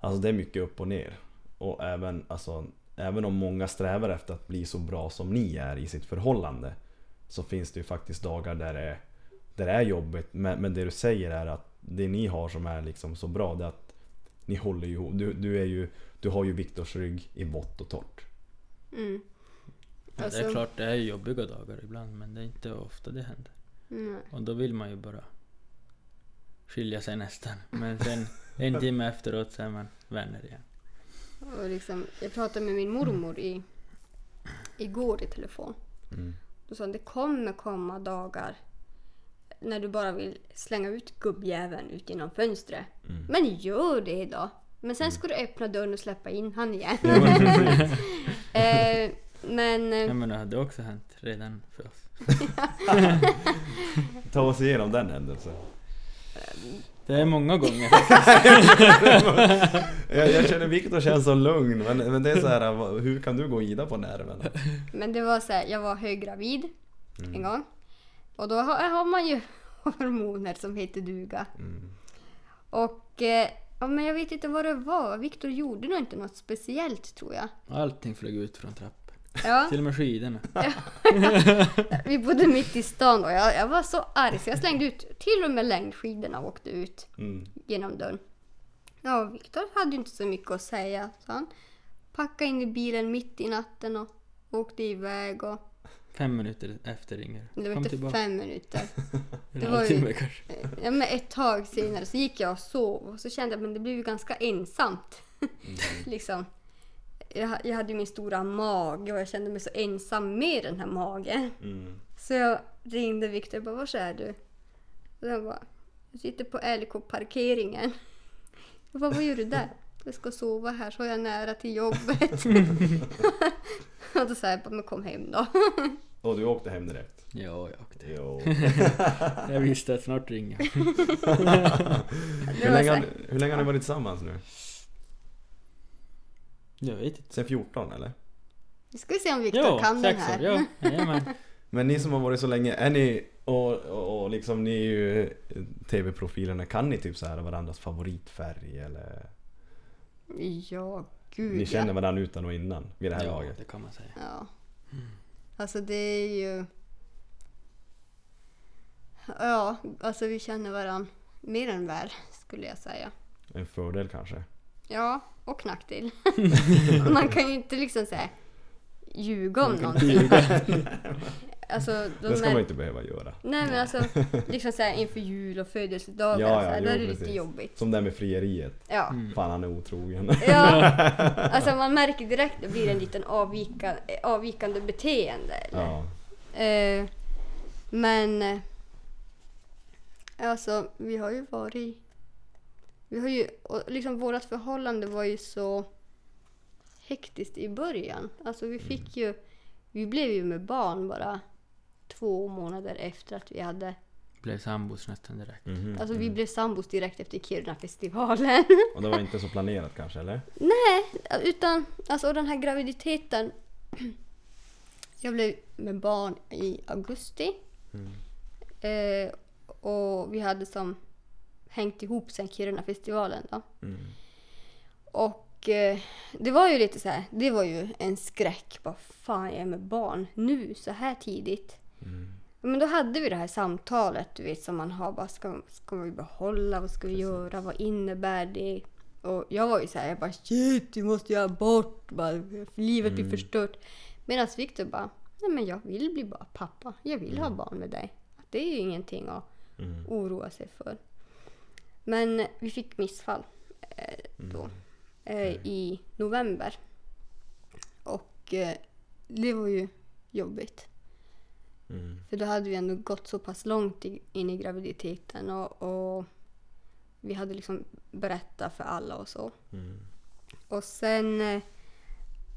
Alltså det är mycket upp och ner. Och även, alltså, även om många strävar efter att bli så bra som ni är i sitt förhållande Så finns det ju faktiskt dagar där det är, där det är jobbigt. Men, men det du säger är att det ni har som är liksom så bra det är att ni håller ihop. Du, du, är ju, du har ju Viktors rygg i vått och torrt. Mm. Ja, det Alltså- är klart, det är jobbiga dagar ibland, men det är inte ofta det händer. Mm. Och då vill man ju bara skilja sig nästan. Men sen en timme efteråt så är man vänner igen. Och liksom, jag pratade med min mormor i, igår i telefon. Mm. Då sa hon det kommer komma dagar när du bara vill slänga ut gubbjäveln ut genom fönstret. Mm. Men gör det då. Men sen ska du öppna dörren och släppa in han igen. eh, men eh, Jag menar, det har också hänt redan för oss. Ta oss igenom den händelsen. Det är många gånger. Jag, jag känner Viktor känns så lugn men, men det är så här, hur kan du gå Ida på nerven? Men det var så här, jag var höggravid Mm. en gång. Och då har, har man ju hormoner som heter duga. Mm. Och eh, ja, men jag vet inte vad det var. Viktor gjorde nog inte något speciellt tror jag. Allting flög ut från trappan. Ja, Till och med skidorna. vi bodde mitt i stan och jag, jag var så arg så jag slängde ut till och med längdskidorna och åkte ut Mm. genom dörren. Ja, Viktor hade inte så mycket att säga. Så han packade in i bilen mitt i natten och åkte iväg. Och Fem minuter efter ringer det var Kom inte tillbaka. fem minuter. En det var ju- halvtimme kanske. Ja, men ett tag senare så gick jag och sov och så kände jag att det blev ju ganska ensamt. liksom. jag, ha- jag hade ju min stora mage och jag kände mig så ensam med den här magen. Mm. Så jag ringde Viktor och bara, var är du? Och jag bara, jag sitter på LK-parkeringen. Jag bara, vad gör du där? Jag ska sova här så är jag nära till jobbet. och då sa jag bara, men kom hem då. Och du åkte hem direkt? Ja, jag åkte. Jo. Jag visste att snart ringer hur, länge, hur länge har ni varit tillsammans nu? Jag vet inte. Sen 14 eller? Nu ska vi se om Viktor Ja, kan den här. år. Ja, jajamän. Men ni som har varit så länge, är ni och, och, och liksom ni är ju TV-profilerna, kan ni typ så här varandras favoritfärg eller? Ja, gud Ni känner ja. varandra utan och innan vid det här Ja, laget? det kan man säga. ja. Alltså det är ju... Ja, alltså vi känner varandra mer än väl skulle jag säga. En fördel kanske? Ja, och nackdel. Man kan ju inte liksom säga ljuga om någonting. Alltså, de Det ska mär- man inte behöva göra. Nej men alltså, liksom såhär inför jul och födelsedagar Ja, ja, såhär, då är det lite precis. jobbigt. Som det med frieriet. Ja. Mm. Fan han är otrogen. ja. Alltså man märker direkt att det blir en liten avvika, avvikande beteende. Eller? Ja. Eh, men eh, alltså vi har ju varit... Vi har ju, och liksom vårt förhållande var ju så hektiskt i början. Alltså vi fick ju... Vi blev ju med barn bara två månader efter att vi hade... Blev sambos nästan direkt. Mhm, Alltså vi mm. blev sambos direkt efter Kiruna-festivalen. Och det var inte så planerat kanske eller? Nej, utan alltså den här graviditeten. Jag blev med barn i augusti. Mm. Eh, och vi hade som hängt ihop sen Kiruna-festivalen då. Mm. Och eh, det var ju lite så här, det var ju en skräck. Vad fan jag är med barn nu så här tidigt. Mm. Men då hade vi det här samtalet du vet som man har. Bara, ska, ska vi behålla? Vad ska vi göra? Vad innebär det? Och jag var ju så här, jag bara shit, vi måste göra bort. Bara, livet blir förstört. Medan Viktor bara, nej men jag vill bli bara pappa. Jag vill ha barn med dig. Det är ju ingenting att Mm. oroa sig för. Men vi fick missfall eh, då eh, i november. Och eh, det var ju jobbigt. Mm. För då hade vi ändå gått så pass långt in i graviditeten och, och vi hade liksom berättat för alla och så. Mm. Och sen eh,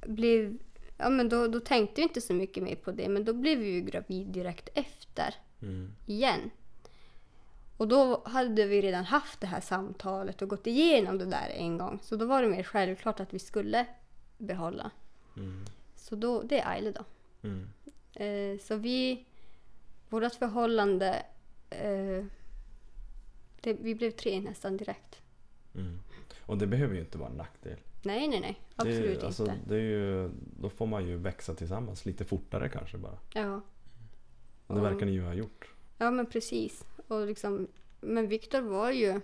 blev... Ja men då, då tänkte vi inte så mycket mer på det men då blev vi ju gravid direkt efter Mm. igen. Och då hade vi redan haft det här samtalet och gått igenom det där en gång. Så då var det mer självklart att vi skulle behålla. Mm. Så då, det är Aile då. Mm. Eh, så vi, vårt förhållande, eh, det, vi blev tre nästan direkt. Mm. Och det behöver ju inte vara en nackdel. Nej, nej, nej. det Absolut alltså, inte. Det är ju, då får man ju växa tillsammans lite fortare kanske bara. Ja. Och det verkar ni ju ha gjort. ja, men precis. Och liksom, men Viktor var ju...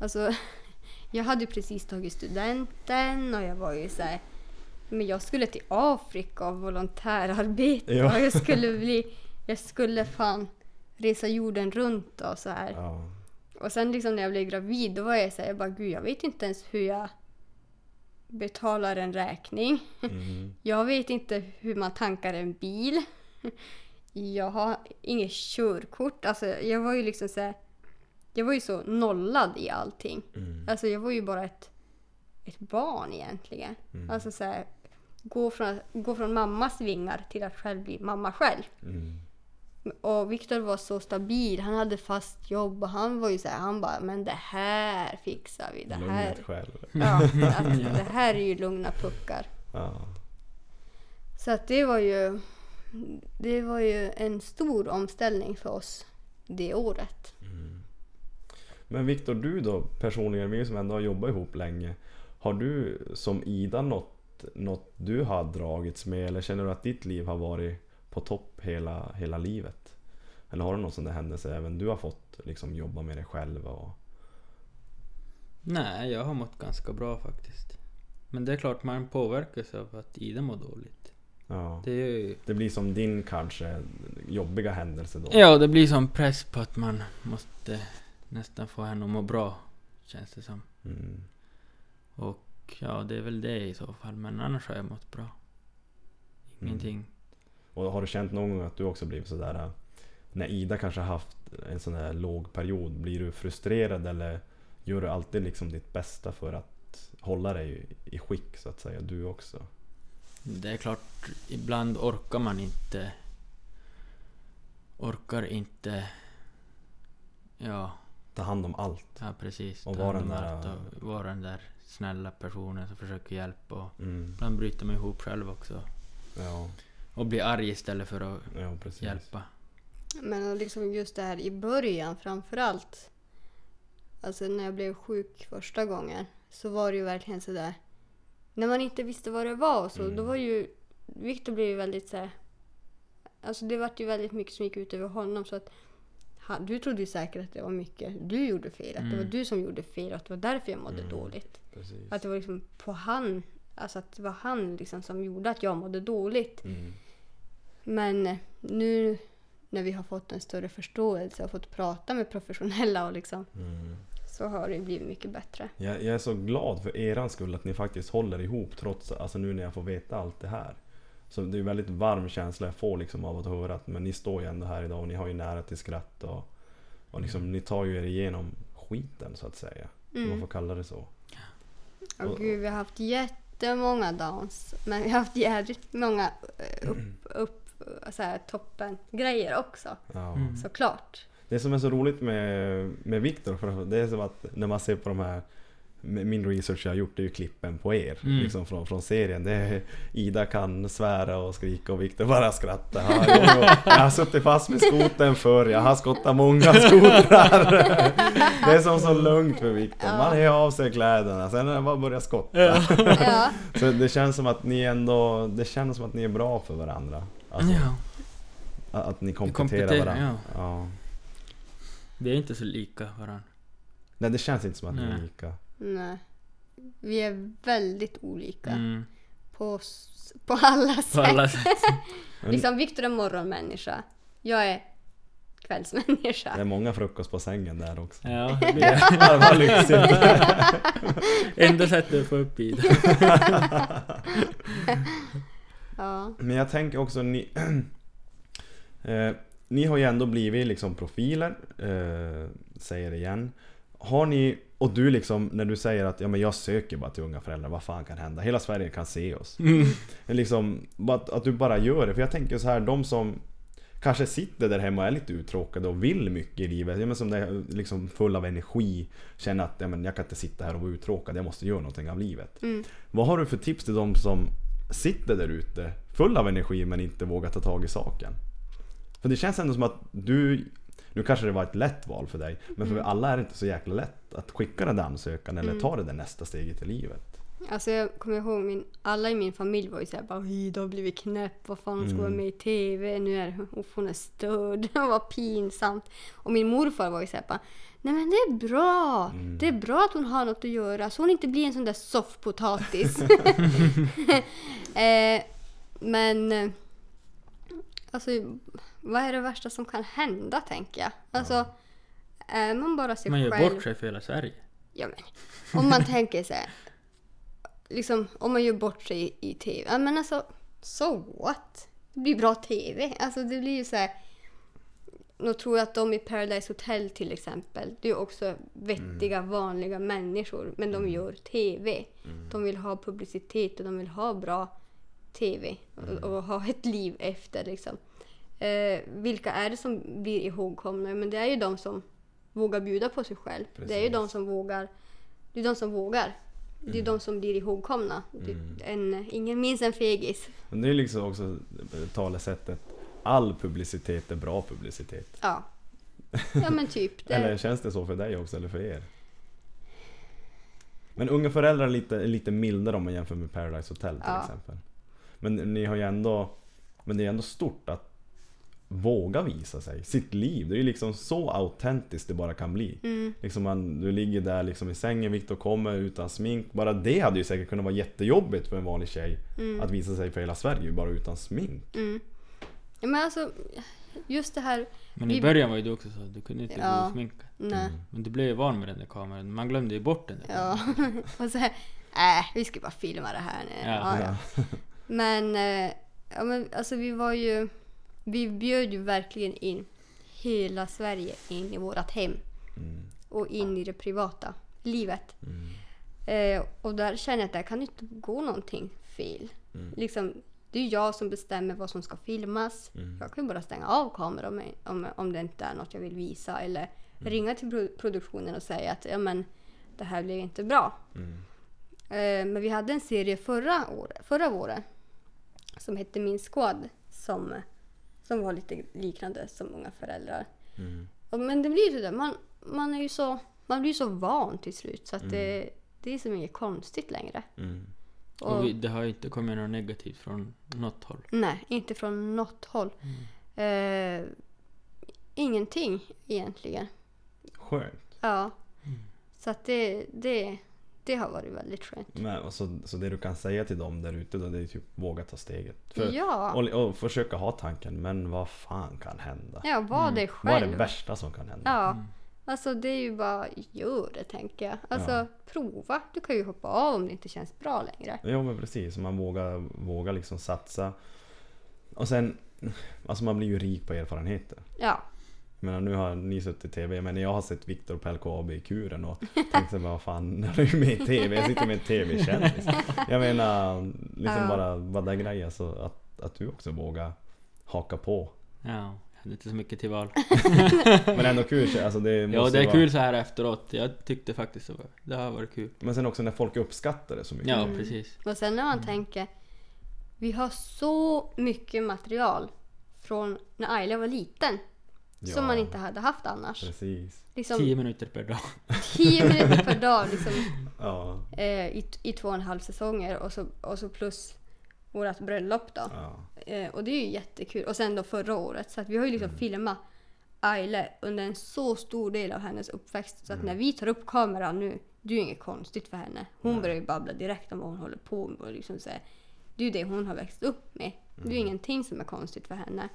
Alltså, jag hade precis tagit studenten och jag var ju så här, Men jag skulle till Afrika och volontärarbeta Ja. jag skulle bli... Jag skulle fan resa jorden runt och så här. Ja. Och sen liksom när jag blev gravid då var jag såhär, jag bara gud jag vet inte ens hur jag betalar en räkning. Mm. Jag vet inte hur man tankar en bil. Jag har inget körkort. Alltså jag var ju liksom såhär, jag var ju så nollad i allting. Mm. Alltså jag var ju bara ett, ett barn egentligen. Mm. Alltså såhär, gå från, gå från mammas vingar till att själv bli mamma själv. Mm. Och Viktor var så stabil, han hade fast jobb och han var ju så här, han bara men det här fixar vi. Det här, Lugnet själv. ja, att det här är ju lugna puckar. Ja. Så att det var ju det var ju en stor omställning för oss det året. Men Viktor, du då personligen, vi som ändå har jobbat ihop länge. Har du som Ida något, något du har dragits med eller känner du att ditt liv har varit på topp hela, hela livet? Eller har du någon sån där händelse även du har fått liksom jobba med dig själv? Och... Nej, jag har mått ganska bra faktiskt. Men det är klart man påverkas av att Ida mår dåligt. Ja. Det är ju... Det blir som din kanske jobbiga händelse då? Ja, det blir som press på att man måste nästan få henne att må bra. Känns det som. Mm. Och ja, det är väl det i så fall. Men annars har jag mått bra. Ingenting. Och har du känt någon gång att du också blivit sådär äh, När Ida kanske haft en sån här låg period, blir du frustrerad eller gör du alltid liksom ditt bästa för att hålla dig i skick så att säga, du också? Det är klart, ibland orkar man inte... Orkar inte... Ja, Ta hand om allt. ja precis. Och vara den där- vara den där snälla personen som försöker hjälpa. Och Mm. ibland bryter man ihop själv också. Ja, Och blir arg istället för att ja hjälpa. Men liksom just det här i början framför allt. Alltså när jag blev sjuk första gången så var det ju verkligen sådär. När man inte visste vad det var så Mm. då var ju Viktor blev ju väldigt så här. Alltså det var ju väldigt mycket som gick ut över honom så att du trodde ju säkert att det var mycket du gjorde fel. Att det var Mm. du som gjorde fel och att det var därför jag mådde Mm. dåligt. precis. Att det var liksom på han, alltså att det var han liksom som gjorde att jag mådde dåligt. Mm. Men eh, nu när vi har fått en större förståelse och fått prata med professionella och liksom, Mm. så har det blivit mycket bättre. Jag, jag är så glad för eran skull att ni faktiskt håller ihop trots, alltså nu när jag får veta allt det här. Så det är en väldigt varm känsla jag får liksom av att höra att men ni står ju ändå här idag och ni har ju nära till skratt och, och liksom, ni tar ju er igenom skiten så att säga. Om man Mm. får kalla det så. Och Och- gud, vi har haft jättemånga downs. Men vi har haft jävligt många eh, upp, upp så här, toppen grejer också. Ja. Mm. Såklart. Det som är så roligt med, med Viktor, för det är som att när man ser på de här min research jag har gjort är ju klippen på er Mm. liksom från, från serien. Det är, Ida kan svära och skrika och Viktor bara skrattar. Ja, jo. Jag har suttit fast med skoten förr, jag har skottat många skotrar. Det är som så lugnt för Viktor. Man är av sig kläderna, sen är det bara att börja skotta. Ja, Så det känns som att ni ändå, det känns som att ni är bra för varandra. Alltså, ja. Att ni kompletterar, kompletterar, varandra. Ja. Vi är inte så lika varandra. Nej det känns inte som att ni är lika. Nej. Vi är väldigt olika Mm. på, på alla sätt. På alla sätt. Liksom Viktor är morgonmänniska. Jag är kvällsmänniska. Det är många frukost på sängen där också. Ja, det blir vad lyxigt. enda sättet att få upp i det. Ja. Men jag tänker också ni... eh, ni har ju ändå blivit liksom profiler, eh, säger det igen. Har ni, och du liksom, när du säger att ja, men jag söker bara till unga föräldrar, vad fan kan hända? Hela Sverige kan se oss. Mm. Liksom, att, att du bara gör det. För jag tänker så här, de som kanske sitter där hemma och är lite uttråkade och vill mycket i livet. Ja, men som är liksom full av energi. Känner att ja, men jag kan inte sitta här och vara uttråkad, jag måste göra någonting av livet. Mm. Vad har du för tips till de som sitter där ute, full av energi men inte vågar ta tag i saken? För det känns ändå som att du, nu kanske det var ett lätt val för dig, men för alla är det inte så jäkla lätt att skicka den där ansökan eller ta det där nästa steget i livet. Alltså jag kommer ihåg min, alla i min familj var ju såhär bara Ida har blivit knäpp, vad fan hon ska vara med i TV, nu är hon, hon är störd, vad pinsamt. Och min morfar var ju såhär bara Nej men det är bra! Det är bra att hon har något att göra så hon inte blir en sån där soffpotatis. eh, men eh, alltså vad är det värsta som kan hända tänker jag? Alltså är man bara sig Man gör själv. bort sig för hela Sverige. Ja, men, om man tänker så här, liksom om man gör bort sig i, i TV. Ja, men alltså, so what? Det blir bra TV. Alltså det blir ju så här. Nu tror jag att de i Paradise Hotel till exempel, det är ju också vettiga vanliga människor. Men de gör TV. De vill ha publicitet och de vill ha bra TV. Och, och ha ett liv efter liksom. Eh, vilka är det som blir ihågkomna? Men det är ju de som vågar bjuda på sig själv. Det är ju de Precis. som vågar. Det är de som vågar. Det är de som blir ihågkomna. Det- En, ingen minns en fegis. Men det är liksom också talesättet All publicitet är bra publicitet. Ja. Ja men typ. Det, Eller känns det så för dig också, eller för er? Men unga föräldrar är lite, lite mildare om man jämför med Paradise Hotel till Ja. exempel. Men ni har ju ändå Men det är ändå stort att våga visa sig, sitt liv. Det är ju liksom så autentiskt det bara kan bli. Mm. Liksom man, du ligger där liksom i sängen, Viktor kommer utan smink. Bara det hade ju säkert kunnat vara jättejobbigt för en vanlig tjej. Att visa sig för hela Sverige bara utan smink. Mm. Men alltså, just det här. Men i början var ju du också så att du kunde inte Ja. gå och sminka. Nej. Men du blev ju van med den där kameran. Man glömde ju bort den där. Ja. Och så här, äh, vi ska bara filma det här nu. Ja. Ja, ja. Men, eh, ja, men alltså vi var ju... Vi bjöd ju verkligen in hela Sverige in i vårat hem. Mm. Och in i det privata livet. Mm. Eh, och där känner jag att där kan inte gå någonting fel. Mm. Liksom, det är jag som bestämmer vad som ska filmas. Mm. Jag kan ju bara stänga av kameran om, om, om det inte är något jag vill visa. Eller Mm. ringa till pro- produktionen och säga att ja, men, det här blev inte bra. Mm. Eh, men vi hade en serie förra, år, förra våren som hette Min Squad som, som var lite liknande som Unga föräldrar. Mm. Men det blir ju sådär, man, man, är ju så, man blir så van till slut så att det, det är som inget konstigt längre. Mm. Och, Och vi, det har ju inte kommit något negativt från något håll. Nej, inte från något håll. Eh, ingenting egentligen. Skönt. Ja. Så att det, det, Det har varit väldigt skönt. Men, så, så det du kan säga till dem där ute då, det är typ våga ta steget. För, Ja, och, och försöka ha tanken, men vad fan kan hända? ja var det Mm. Vad är det själv. värsta som kan hända? Ja, alltså det är ju bara gör det tänker jag. Alltså Ja. prova. Du kan ju hoppa av om det inte känns bra längre. Jo men precis, man vågar, vågar liksom satsa. Och sen, alltså man blir ju rik på erfarenheter. Ja, Jag menar nu har ni suttit i TV, men jag har sett Viktor på LKAB i kuren och tänkte bara vad fan, han är ju med i TV, jag sitter med en TV-kändis. Jag menar, liksom Ja. bara, bara den grejen så att, att du också vågar haka på. Ja, jag hade inte så mycket till val. Men ändå kul, alltså det måste Ja, det är vara, kul så här efteråt. Jag tyckte faktiskt var, det har varit kul. Men sen också när folk uppskattar det så mycket. Ja, Mm. precis. och sen när man tänker. Vi har så mycket material från när Ayla var liten. Ja, Som man inte hade haft annars. Precis. Liksom Tio minuter per dag. 10 minuter per dag liksom, Ja. eh, i, i två och en halv säsonger och så, och så plus vårt bröllop då. ja. Eh, och det är ju jättekul. Och sen då förra året. Så att vi har ju liksom filmat Aile under en så stor del av hennes uppväxt. Så att när vi tar upp kameran nu, det är ju inget konstigt för henne. Hon börjar ju babbla direkt om vad hon håller på med. Och liksom så här, det är ju det hon har växt upp med. Det är ju ingenting som är konstigt för henne.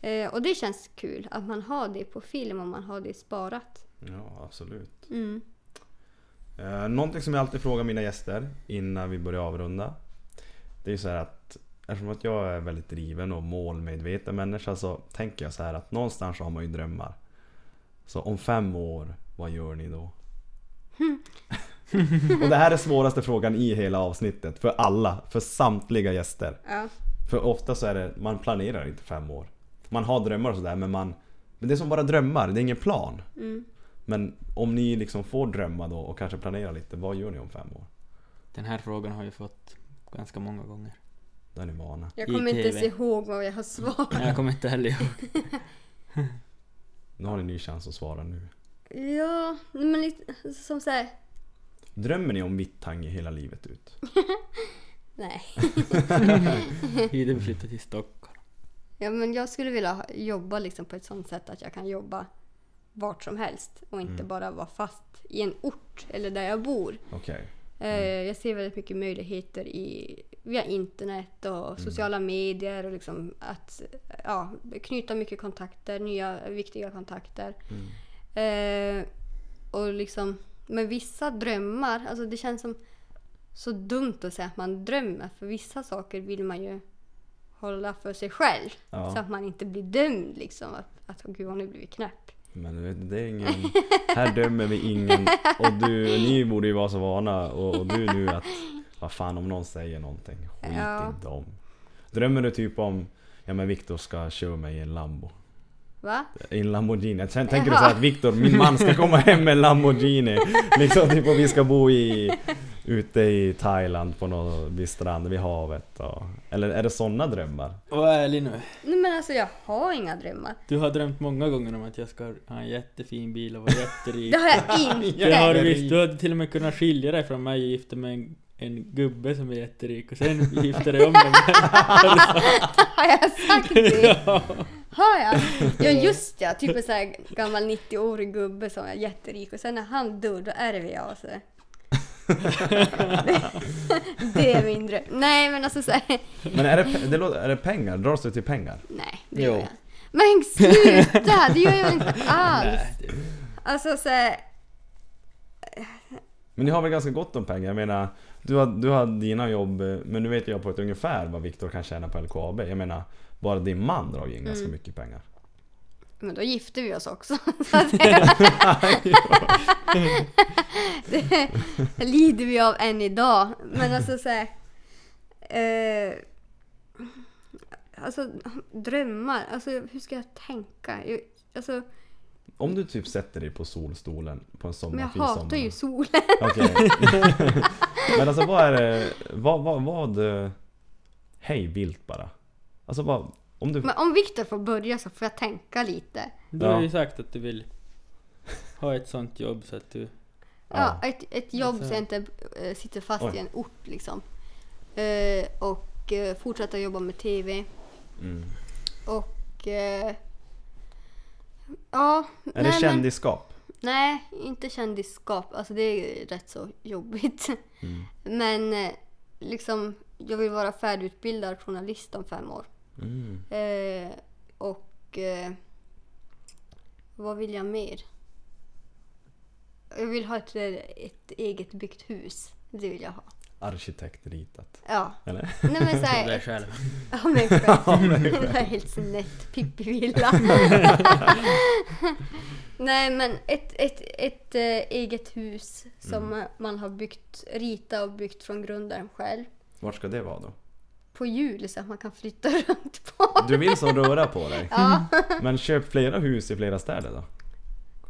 Eh, och det känns kul att man har det på film och man har det sparat. ja, absolut. Mm. Eh, någonting som jag alltid frågar mina gäster innan vi börjar avrunda. Det är ju så här att eftersom att jag är väldigt driven och målmedveten människa så tänker jag så här att någonstans har man ju drömmar. Så om fem år, vad gör ni då? och det här är svåraste frågan i hela avsnittet för alla, för samtliga gäster. Ja. För ofta så är det, man planerar inte fem år. Man har drömmar och sådär men man... Men det är som bara drömmar, det är ingen plan. Mm. Men om ni liksom får drömma då och kanske planera lite, vad gör ni om fem år? Den här frågan har jag fått ganska många gånger. Då är ni vana. Jag kommer inte ens ihåg vad jag har svarat. Jag kommer inte heller ihåg. Nu har ni en ny chans att svara nu. Ja, men lite som så här. Drömmer ni om Vittangi hela livet ut? Nej. Iden flyttade till Stockholm. Ja, men jag skulle vilja jobba liksom på ett sånt sätt att jag kan jobba vart som helst och inte bara vara fast i en ort eller där jag bor. Okej. Eh, Jag ser väldigt mycket möjligheter i, via internet och sociala medier och liksom att ja, knyta mycket kontakter, nya viktiga kontakter. Eh, och liksom med vissa drömmar, alltså det känns som så dumt att säga att man drömmer för vissa saker vill man ju hålla för sig själv. Ja. Så att man inte blir dömd liksom. Att, att åh gud hon har blivit knäpp. Men det är ingen... Här dömer vi ingen. Och du, ni borde ju vara så vana och, och du nu att... Vad fan om någon säger någonting, skit Ja. inte om. Drömmer du typ om... Ja men Viktor ska köra mig i en Lambo. Va? I en Lamborghini. Sen tänker du så att Viktor, min man ska komma hem med en Lamborghini. Liksom typ och vi ska bo i... Ute i Thailand på någon vid strand vid havet. Och, eller är det sådana drömmar? Var ärlig nu. Nej men alltså jag har inga drömmar. Du har drömt många gånger om att jag ska ha en jättefin bil och vara jätterik. Det har jag inte. Det har du visst. Du hade till och med kunnat skilja dig från mig och gifta med en, en gubbe som är jätterik och sen gifta dig om med mig. Har jag sagt det? ja. Har jag? Ja just ja, typ en sån här gammal 90-årig gubbe som är jätterik och sen när han dör då ärver jag så. det, är min dröm. Nej men alltså så här, Men är det, det låter, är det pengar? Dras det till pengar? Nej det Jo. gör jag Men sluta! Det gör jag inte alls. Nej, det- Alltså så här, Men ni har väl ganska gott om pengar? Jag menar, du har, du har dina jobb, eh, men nu vet jag på ett ungefär vad Viktor kan tjäna på LKAB. Jag menar, bara din man drar ju in ganska mycket pengar. Men då gifte vi oss också. Det, lider vi av än idag. Men alltså så här, eh, Alltså drömmar. Alltså hur ska jag tänka? Jag, alltså, Om du typ sätter dig på solstolen på en men jag sommarfin hatar sommar. ju solen. Okej. men alltså vad är det, vad, vad, vad... eh, Hej vilt bara. Alltså vad, om du... Men om Viktor får börja så får jag tänka lite. Du har ju Ja. sagt att du vill ha ett sånt jobb så att du... Ja, ett, ett jobb Så- så jag inte eh, sitter fast Oj. i en ort liksom. Eh, och eh, fortsätta jobba med TV. Mm. Och... Eh, ja, Är det kändisskap? Nej, inte kändisskap. Alltså det är rätt så jobbigt. Mm. Men eh, liksom, jag vill vara färdigutbildad journalist om fem år. Mm. Eh, och eh, vad vill jag mer? Jag vill ha ett, ett eget byggt hus. Det vill jag ha. Arkitektritat. Ja. Eller? Nej men såhär... är själv. Ja men själv. Det var helt snett. Pippi-villa. Nej men ett, ett, ett eh, eget hus som eh, man har byggt, ritat och byggt från grunden själv. Vart ska det vara då? På jul så att man kan flytta runt på. Du vill så röra på dig? Ja, Men köp flera hus i flera städer då.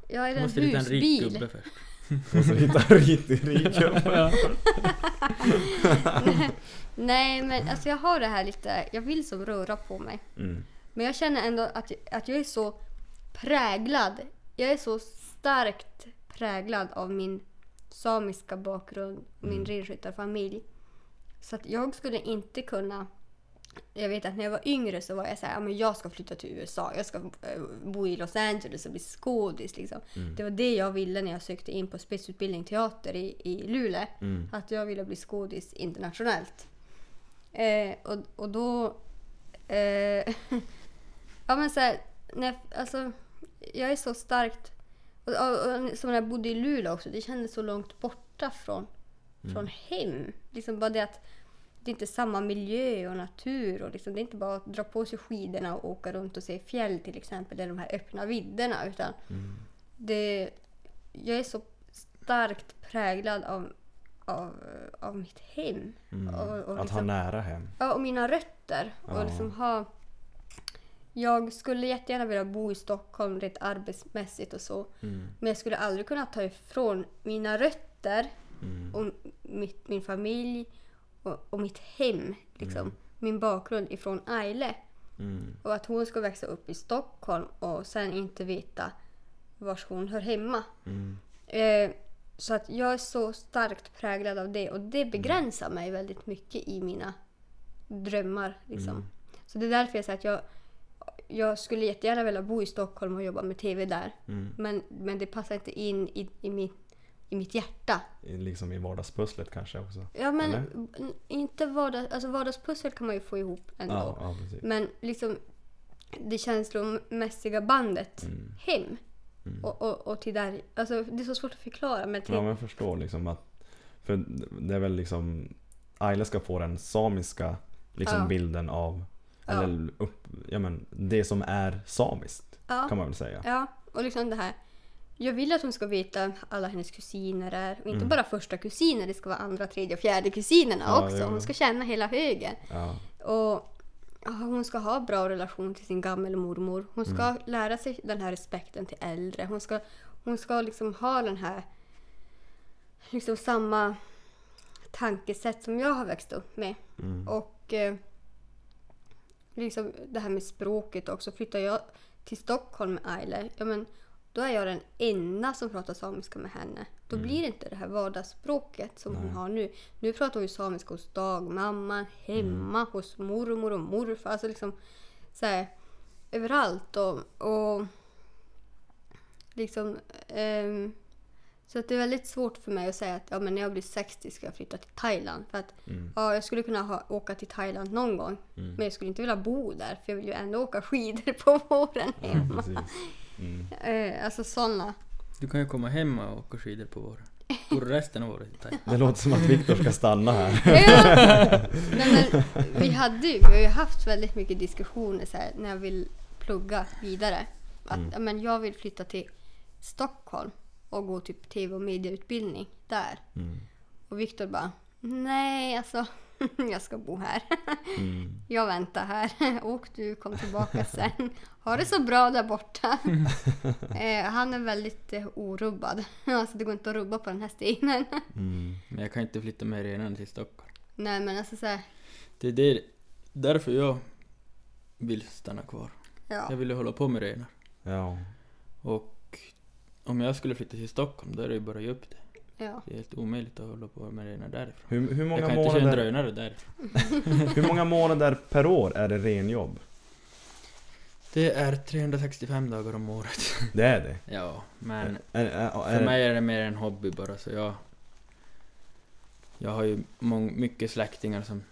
jag är en Måste rita en rik husbil. gubbe först. Och så hitta rit, rik Ja. Nej men alltså jag har det här lite, jag vill som röra på mig. mm. Men jag känner ändå att, att jag är så präglad. Jag är så starkt präglad av min samiska bakgrund, min Mm. renskötarfamilj. Så att jag skulle inte kunna... Jag vet att när jag var yngre så var jag så här, men jag ska flytta till USA. Jag ska eh, bo i Los Angeles och bli skådis. Liksom. Mm. Det var det jag ville när jag sökte in på spetsutbildning teater i, i Luleå. Mm. Att jag ville bli skådis internationellt. Eh, och, och då... Eh, ja men så här, när, jag- alltså, jag är så starkt... Och, och, och, som när jag bodde i Luleå också, det kändes så långt borta från, från hem. Liksom bara det att det är inte samma miljö och natur. Och liksom, det är inte bara att dra på sig skidorna och åka runt och se fjäll till exempel, eller de här öppna vidderna. Utan Mm. det, jag är så starkt präglad av, av, av mitt hem. Mm. Och, och, Att ha liksom, nära hem. ja, och mina rötter. Ja. Och liksom ha, jag skulle jättegärna vilja bo i Stockholm rent arbetsmässigt och så. Mm. Men jag skulle aldrig kunna ta ifrån mina rötter Mm. och mitt, min familj och, och mitt hem. Liksom, Mm. Min bakgrund ifrån Aile. Mm. Och att hon ska växa upp i Stockholm och sen inte veta var hon hör hemma. Mm. Eh, så att jag är så starkt präglad av det och det begränsar mig väldigt mycket i mina drömmar. Liksom. Mm. Så det är därför jag säger att jag, jag skulle jättegärna vilja bo i Stockholm och jobba med TV där. Mm. Men, men det passar inte in i, i, mitt, i mitt hjärta. I- Liksom i vardagspusslet kanske också. Ja men Eller? inte vardags, alltså vardagspussel kan man ju få ihop ändå. Ja, ja. Men liksom det känslomässiga bandet Mm. hem. Mm. Och, och, och till där, alltså det är så svårt att förklara men till, Ja, men jag förstår liksom att... För det är väl liksom... Ayla ska få den samiska liksom Ja. bilden av... Eller upp, ja, men det som är samiskt kan man väl säga. ja, och liksom det här. Jag vill att hon ska veta alla hennes kusiner är. Och inte Mm. bara första kusiner, det ska vara andra, tredje och fjärde kusinerna Ja, också. Hon ska känna hela högen. Ja. Och hon ska ha bra relation till sin gammelmormor. Hon ska Mm. lära sig den här respekten till äldre. Hon ska, hon ska liksom ha den här liksom samma tankesätt som jag har växt upp med. Mm. Och eh, liksom det här med språket också. Flyttar jag till Stockholm med Aile, ja men då är jag den enda som pratar samiska med henne. Då blir det inte det här vardagsspråket som hon Nej. har nu. Nu pratar hon ju samiska hos dagmamman, hemma, hos mormor och morfar. Alltså liksom så här, överallt. Och, och liksom... ehm, så att det är väldigt svårt för mig att säga att ja, men när jag blir 60 ska jag flytta till Thailand. För att Mm. ja, jag skulle kunna ha, åka till Thailand någon gång. Mm. Men jag skulle inte vilja bo där för jag vill ju ändå åka skidor på våren hemma. Mm. Eh, alltså sådana. Du kan ju komma hem och åka skidor på våren. Resten av året. Det låter som att Viktor ska stanna här. Ja. Nej, men vi, hade ju, vi har ju haft väldigt mycket diskussioner så här, när jag vill plugga vidare. Att Mm. men jag vill flytta till Stockholm och gå typ tv och medieutbildning där. Mm. Och Viktor bara Nej, alltså jag ska bo här. Mm. Jag väntar här. Åk du, kom tillbaka sen. Ha det så bra där borta. eh, han är väldigt eh, orubbad. Alltså det går inte att rubba på den här stenen. Mm. Men jag kan inte flytta med renarna till Stockholm. Nej men alltså såhär, Det är det, därför jag vill stanna kvar. ja. Jag vill ju hålla på med renar. Ja. Och om jag skulle flytta till Stockholm då är det ju bara att ge upp det. Ja. Det är helt omöjligt att hålla på med renar därifrån. Hur, hur, Jag många kan inte köra en månader, drönare därifrån. hur många månader per år är det renjobb? Det är 365 dagar om året. Det är det? Ja, men är, är, är, för mig är det mer en hobby bara så jag... Jag har ju mång, mycket släktingar som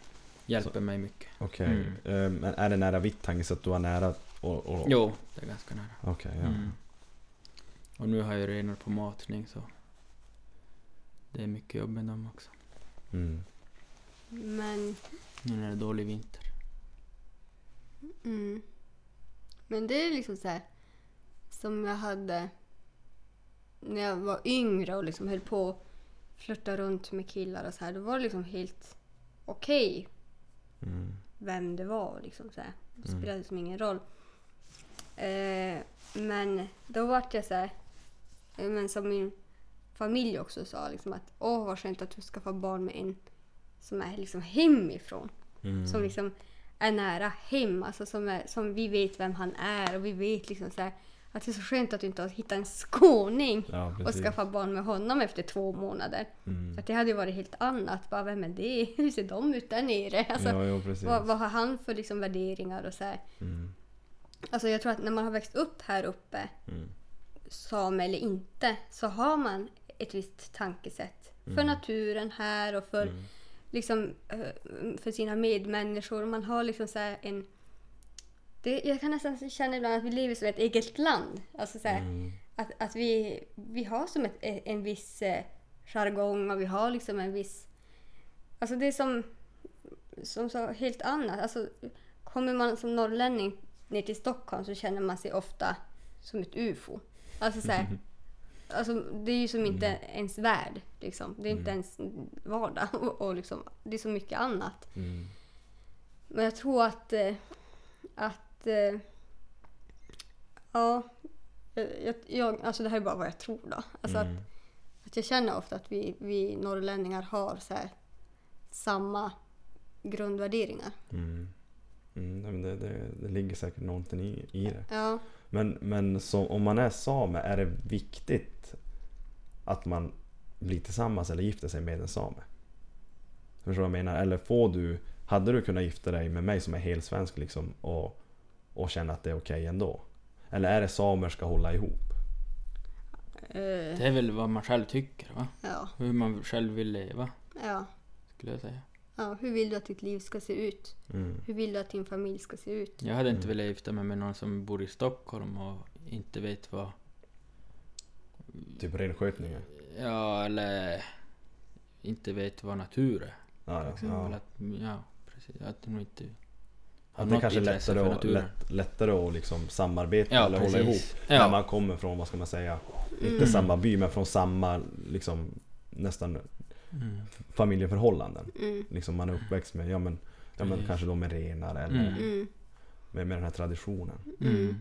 hjälper mig mycket. Okej. Mm. Eh, Men är det nära Vittangi så att du har nära och... och Jo, det är ganska nära. Okej, ja. Mm. Och nu har jag renar på matning så... Det är mycket jobb med dem också. Mm. Men, Nu när det är dålig vinter. mm. Men det är liksom så här som jag hade när jag var yngre och liksom höll på att flirta runt med killar och så här. Då var det liksom helt okej Mm. vem det var. Liksom så här. Det Mm. spelade liksom ingen roll. Eh, men då vart jag så här, eh, men som min familj också sa, liksom att åh vad skönt att du skaffar barn med en som är liksom hemifrån. Mm. Som liksom är nära hem, alltså som, är, som vi vet vem han är och vi vet liksom så här, att det är så skönt att du inte har hittat en skåning Ja, och skaffa barn med honom efter två månader. Mm. Att det hade ju varit helt annat. Bara, vem är det? Hur ser de ut där nere? Alltså, ja, jo, vad, vad har han för liksom värderingar och så här. Mm. Alltså jag tror att när man har växt upp här uppe, Mm. same eller inte, så har man ett visst tankesätt. För Mm. naturen här och för, Mm. liksom, eh, för sina medmänniskor. Man har liksom så här en... Det, jag kan nästan känna ibland att vi lever som ett eget land. Alltså så Mm. att, att vi, vi har som ett, en viss eh, jargong och vi har liksom en viss... Alltså det är som, som så helt annat. Alltså, kommer man som norrlänning ner till Stockholm så känner man sig ofta som ett ufo. Alltså, så här, alltså det är ju som inte ens värld. Liksom. Det är inte ens vardag. Och, och liksom, det är så mycket annat. Mm. Men jag tror att... Eh, att eh, ja, jag, jag, alltså det här är bara vad jag tror då. Alltså Mm. att, att jag känner ofta att vi, vi norrlänningar har så här, samma grundvärderingar. Mm. Mm. Det, det, det ligger säkert någonting i, i det. Ja, Men, men så, om man är same, är det viktigt att man blir tillsammans eller gifter sig med en same? Förstår du vad jag menar? Eller får du, hade du kunnat gifta dig med mig som är helt svensk liksom och, och känna att det är okej ändå? Eller är det samer ska hålla ihop? eh, Det är väl vad man själv tycker va? ja, Hur man själv vill leva, ja, skulle jag säga. Ja. Hur vill du att ditt liv ska se ut? Mm. Hur vill du att din familj ska se ut? Jag hade inte Mm. velat gifta mig med någon som bor i Stockholm och inte vet vad... Typ renskötningen? Ja, eller... Inte vet vad natur är. Ja, Till ja. exempel. ja. Att, ja, precis. Att de inte har Att det något kanske är lättare, för att, naturen. lätt, lättare att liksom samarbeta Ja, eller hålla ihop. precis. När Ja. man kommer från, vad ska man säga, inte Mm. samma by men från samma liksom nästan Mm. familjeförhållanden. Mm. Liksom man är uppväxt med, ja men, ja, men Precis. kanske då med renar eller Mm. Mm. med, med den här traditionen. Mm.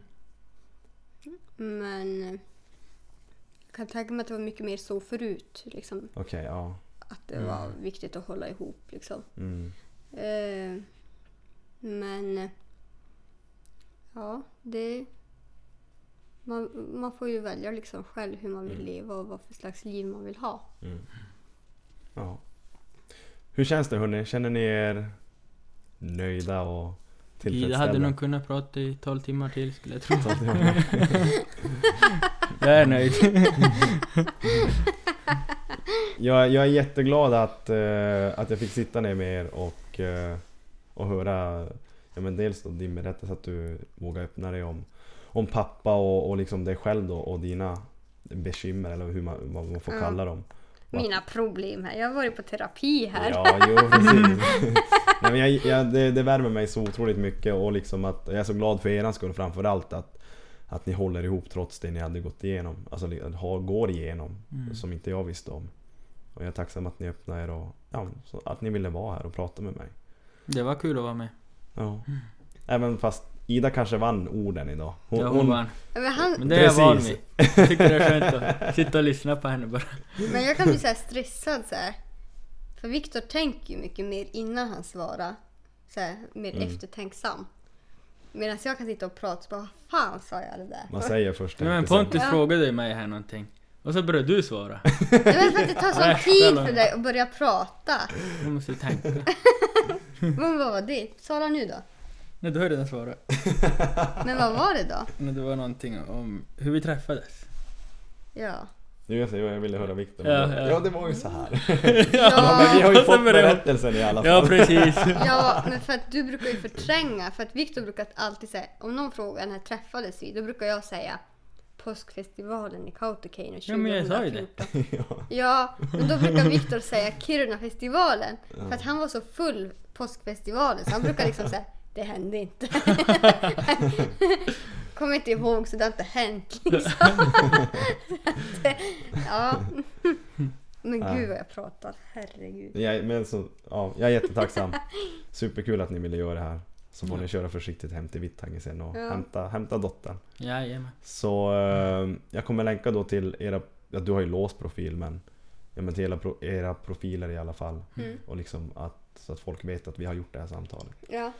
Men eh, jag kan tänka mig att det var mycket mer så förut. Liksom, Okej, ja. att det Mm. var viktigt att hålla ihop. Liksom. Mm. Eh, men ja, det... Man, man får ju välja liksom själv hur man vill Mm. leva och vad för slags liv man vill ha. Mm. Ja. Hur känns det hörni? Känner ni er nöjda och tillfredsställda? hade nog kunnat prata i 12 timmar till skulle jag tro. jag är nöjd. jag, jag är jätteglad att, eh, att jag fick sitta ner med er och, eh, och höra ja, men dels då din berättelse att du vågar öppna dig om, om pappa och, och liksom dig själv då och dina bekymmer eller hur man, vad man får Ja. kalla dem. Mina problem här. Jag har varit på terapi här. Ja, jo precis. Nej, men jag, jag, det, det värmer mig så otroligt mycket och liksom att jag är så glad för er skull framförallt att, att ni håller ihop trots det ni hade gått igenom. Alltså har, går igenom Mm. som inte jag visste om. Och jag är tacksam att ni öppnade er och ja, så att ni ville vara här och prata med mig. Det var kul att vara med. Ja. Även fast Ida kanske vann orden idag. Hon, ja, hon vann. Men, han, Men det är jag van Precis. vid. Jag tycker det är skönt att sitta och lyssna på henne bara. men jag kan bli så här stressad så här. För Viktor tänker ju mycket mer innan han svarar. Så här, mer Mm. eftertänksam. Medan jag kan sitta och prata och bara, vad fan sa jag det där? Man säger först Nej, men sen. Pontus Ja. frågade ju mig här någonting. Och så började du svara. Nej, men för att det tar sån tid för dig att börja prata. Jag måste tänka. Men vad var det? Svara nu då. Nej, du har redan svarat. Men vad var det då? Men det var någonting om hur vi träffades. Ja. Nu vet jag, jag ville höra Viktor. Ja, ja. ja, det var ju så här. Ja, men vi har ju fått berättelsen i alla fall. Ja, precis. Ja, men för att du brukar ju förtränga. För att Viktor brukar alltid säga, om någon frågar när träffades vi? Då brukar jag säga påskfestivalen i Kautokeino 2014. Ja, men jag sa ju det. ja. Ja, men då brukar Viktor säga Kirunafestivalen. För att han var så full påskfestivalen så han brukar liksom säga det hände inte. Kommer inte ihåg så det har inte hänt liksom. ja. Men gud vad jag pratar, herregud. Jag, men så, ja, jag är jättetacksam. Superkul att ni ville göra det här. Så får ni köra försiktigt hem till Vittangi sen och Ja. hämta, hämta dottern. Jajamän. Så eh, jag kommer länka då till era, ja, du har ju låst profil men, ja, men till era, pro, era profiler i alla fall. Mm. Och liksom att, så att folk vet att vi har gjort det här samtalet. Ja.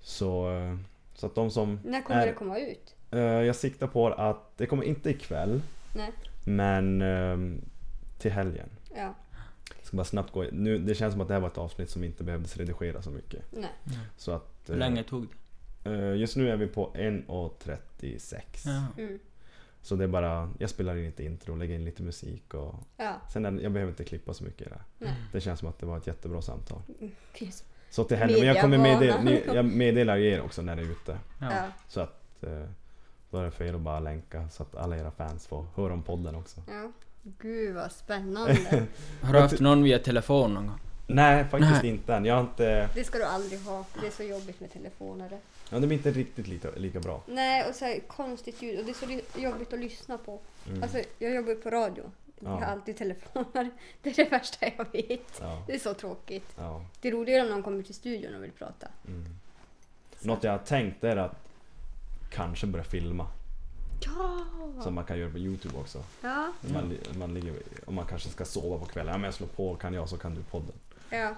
Så, eh, så att de som... När kommer är, det komma ut? eh, jag siktar på att det kommer inte ikväll Nej. men eh, till helgen. Ja. Jag ska bara snabbt gå nu, Det känns som att det här var ett avsnitt som inte behövdes redigera så mycket. Nej. Så att... Hur eh, länge tog det? just nu är vi på 1.36. Ja. Mm. Så det är bara, jag spelar in lite intro, lägger in lite musik och Ja. sen är, det- jag behöver inte klippa så mycket i det. Nej. Det känns som att det var ett jättebra samtal. Precis. Så till helgen, men jag kommer meddela, jag meddelar er också när det är ute. Ja. Så att eh, då är det för er att bara länka så att alla era fans får höra om podden också. ja. Gud vad spännande. Har du haft någon via telefon någon gång? Nej, faktiskt Nej. inte än. Jag har inte... Det ska du aldrig ha. Det är så jobbigt med telefoner. Ja, det blir inte riktigt lika, lika bra. Nej, och så här, konstigt ljud. Och det är så jobbigt att lyssna på. Mm. Alltså, jag jobbar ju på radio. Jag har alltid telefoner. Det är det värsta jag vet. Det är så tråkigt. Det är roligare om någon kommer till studion och vill prata. Mm. Något jag har tänkt är att kanske börja filma. Ja! Som man kan göra på Youtube också. Ja, Man, man ligger, om man kanske ska sova på kvällen. Ja men jag slår på, kan jag så kan du podden. ja.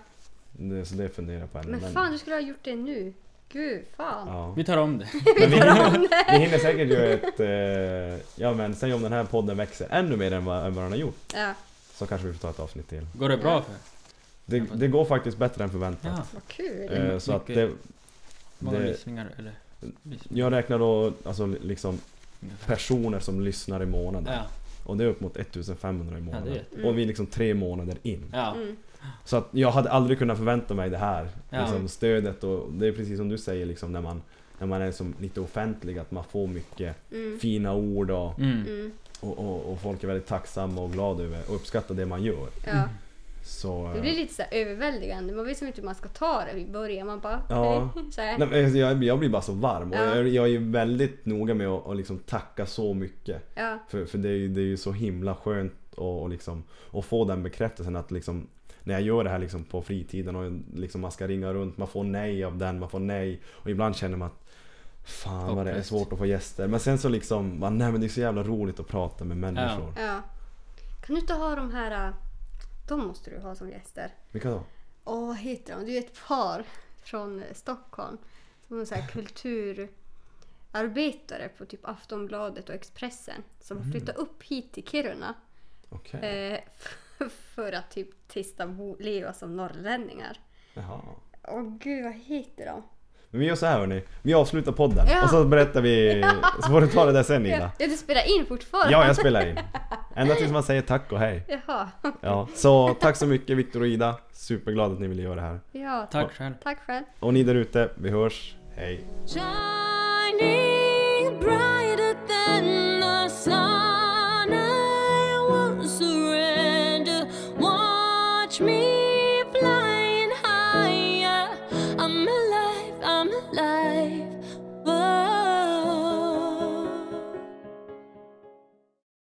Det, så det funderar jag på ännu. Men fan, du skulle ha gjort det nu. Gud, fan. Ja. Vi tar om det. Men vi, hinner, vi hinner säkert göra ett... Eh, ja men säg om den här podden växer ännu mer än vad, än vad den har gjort. Ja, Så kanske vi får ta ett avsnitt till. Går det bra för? Det, det går faktiskt bättre än förväntat. Ja. vad kul. Eh, så att det, Många det, lyssningar eller? lyssningar. jag räknar då alltså liksom personer som lyssnar i månaden. Ja. Och det är upp mot 1500 i månaden. Ja, det är- Och vi är liksom tre månader in. Ja. Mm. Så att jag hade aldrig kunnat förvänta mig det här. Ja. Liksom stödet och det är precis som du säger liksom när man, när man är som lite offentlig att man får mycket Mm. fina ord och, Mm. Mm. och, och, och folk är väldigt tacksamma och glada över och uppskattar det man gör. Ja. Så... Det blir lite så överväldigande. Man vet som inte hur man ska ta det i början. Man bara... Ja. hej, Så här. Nej, jag, jag blir bara så varm och Ja. jag, jag är väldigt noga med att, liksom tacka så mycket. Ja. För, för det, är ju, det är ju så himla skönt att och liksom, och få den bekräftelsen att liksom när jag gör det här liksom på fritiden och liksom man ska ringa runt, man får nej av den, man får nej. Och ibland känner man att Fan vad det är svårt att få gäster. Men sen så liksom, man, nej men det är så jävla roligt att prata med människor. ja. Kan du inte ha de här... äh, De måste du ha som gäster. Vilka då? Åh, vad heter de? Det är ett par från eh, Stockholm. Som är så här kulturarbetare på typ Aftonbladet och Expressen. Som har flyttat upp hit till Kiruna. Okej. Eh, för att typ testa leva som norrlänningar. Jaha. Åh gud, vad heter de? Men vi gör så här hörni. Vi avslutar podden Ja. och så berättar vi, så får du ta det där sen Ja, Ida. ja, du spelar in fortfarande? Ja, jag spelar in. Ända tills man säger tack och hej. Jaha. Ja, så tack så mycket Viktor och Ida. Superglad att ni ville göra det här. Ja, Tack själv. tack själv. Och ni där ute, vi hörs. Hej.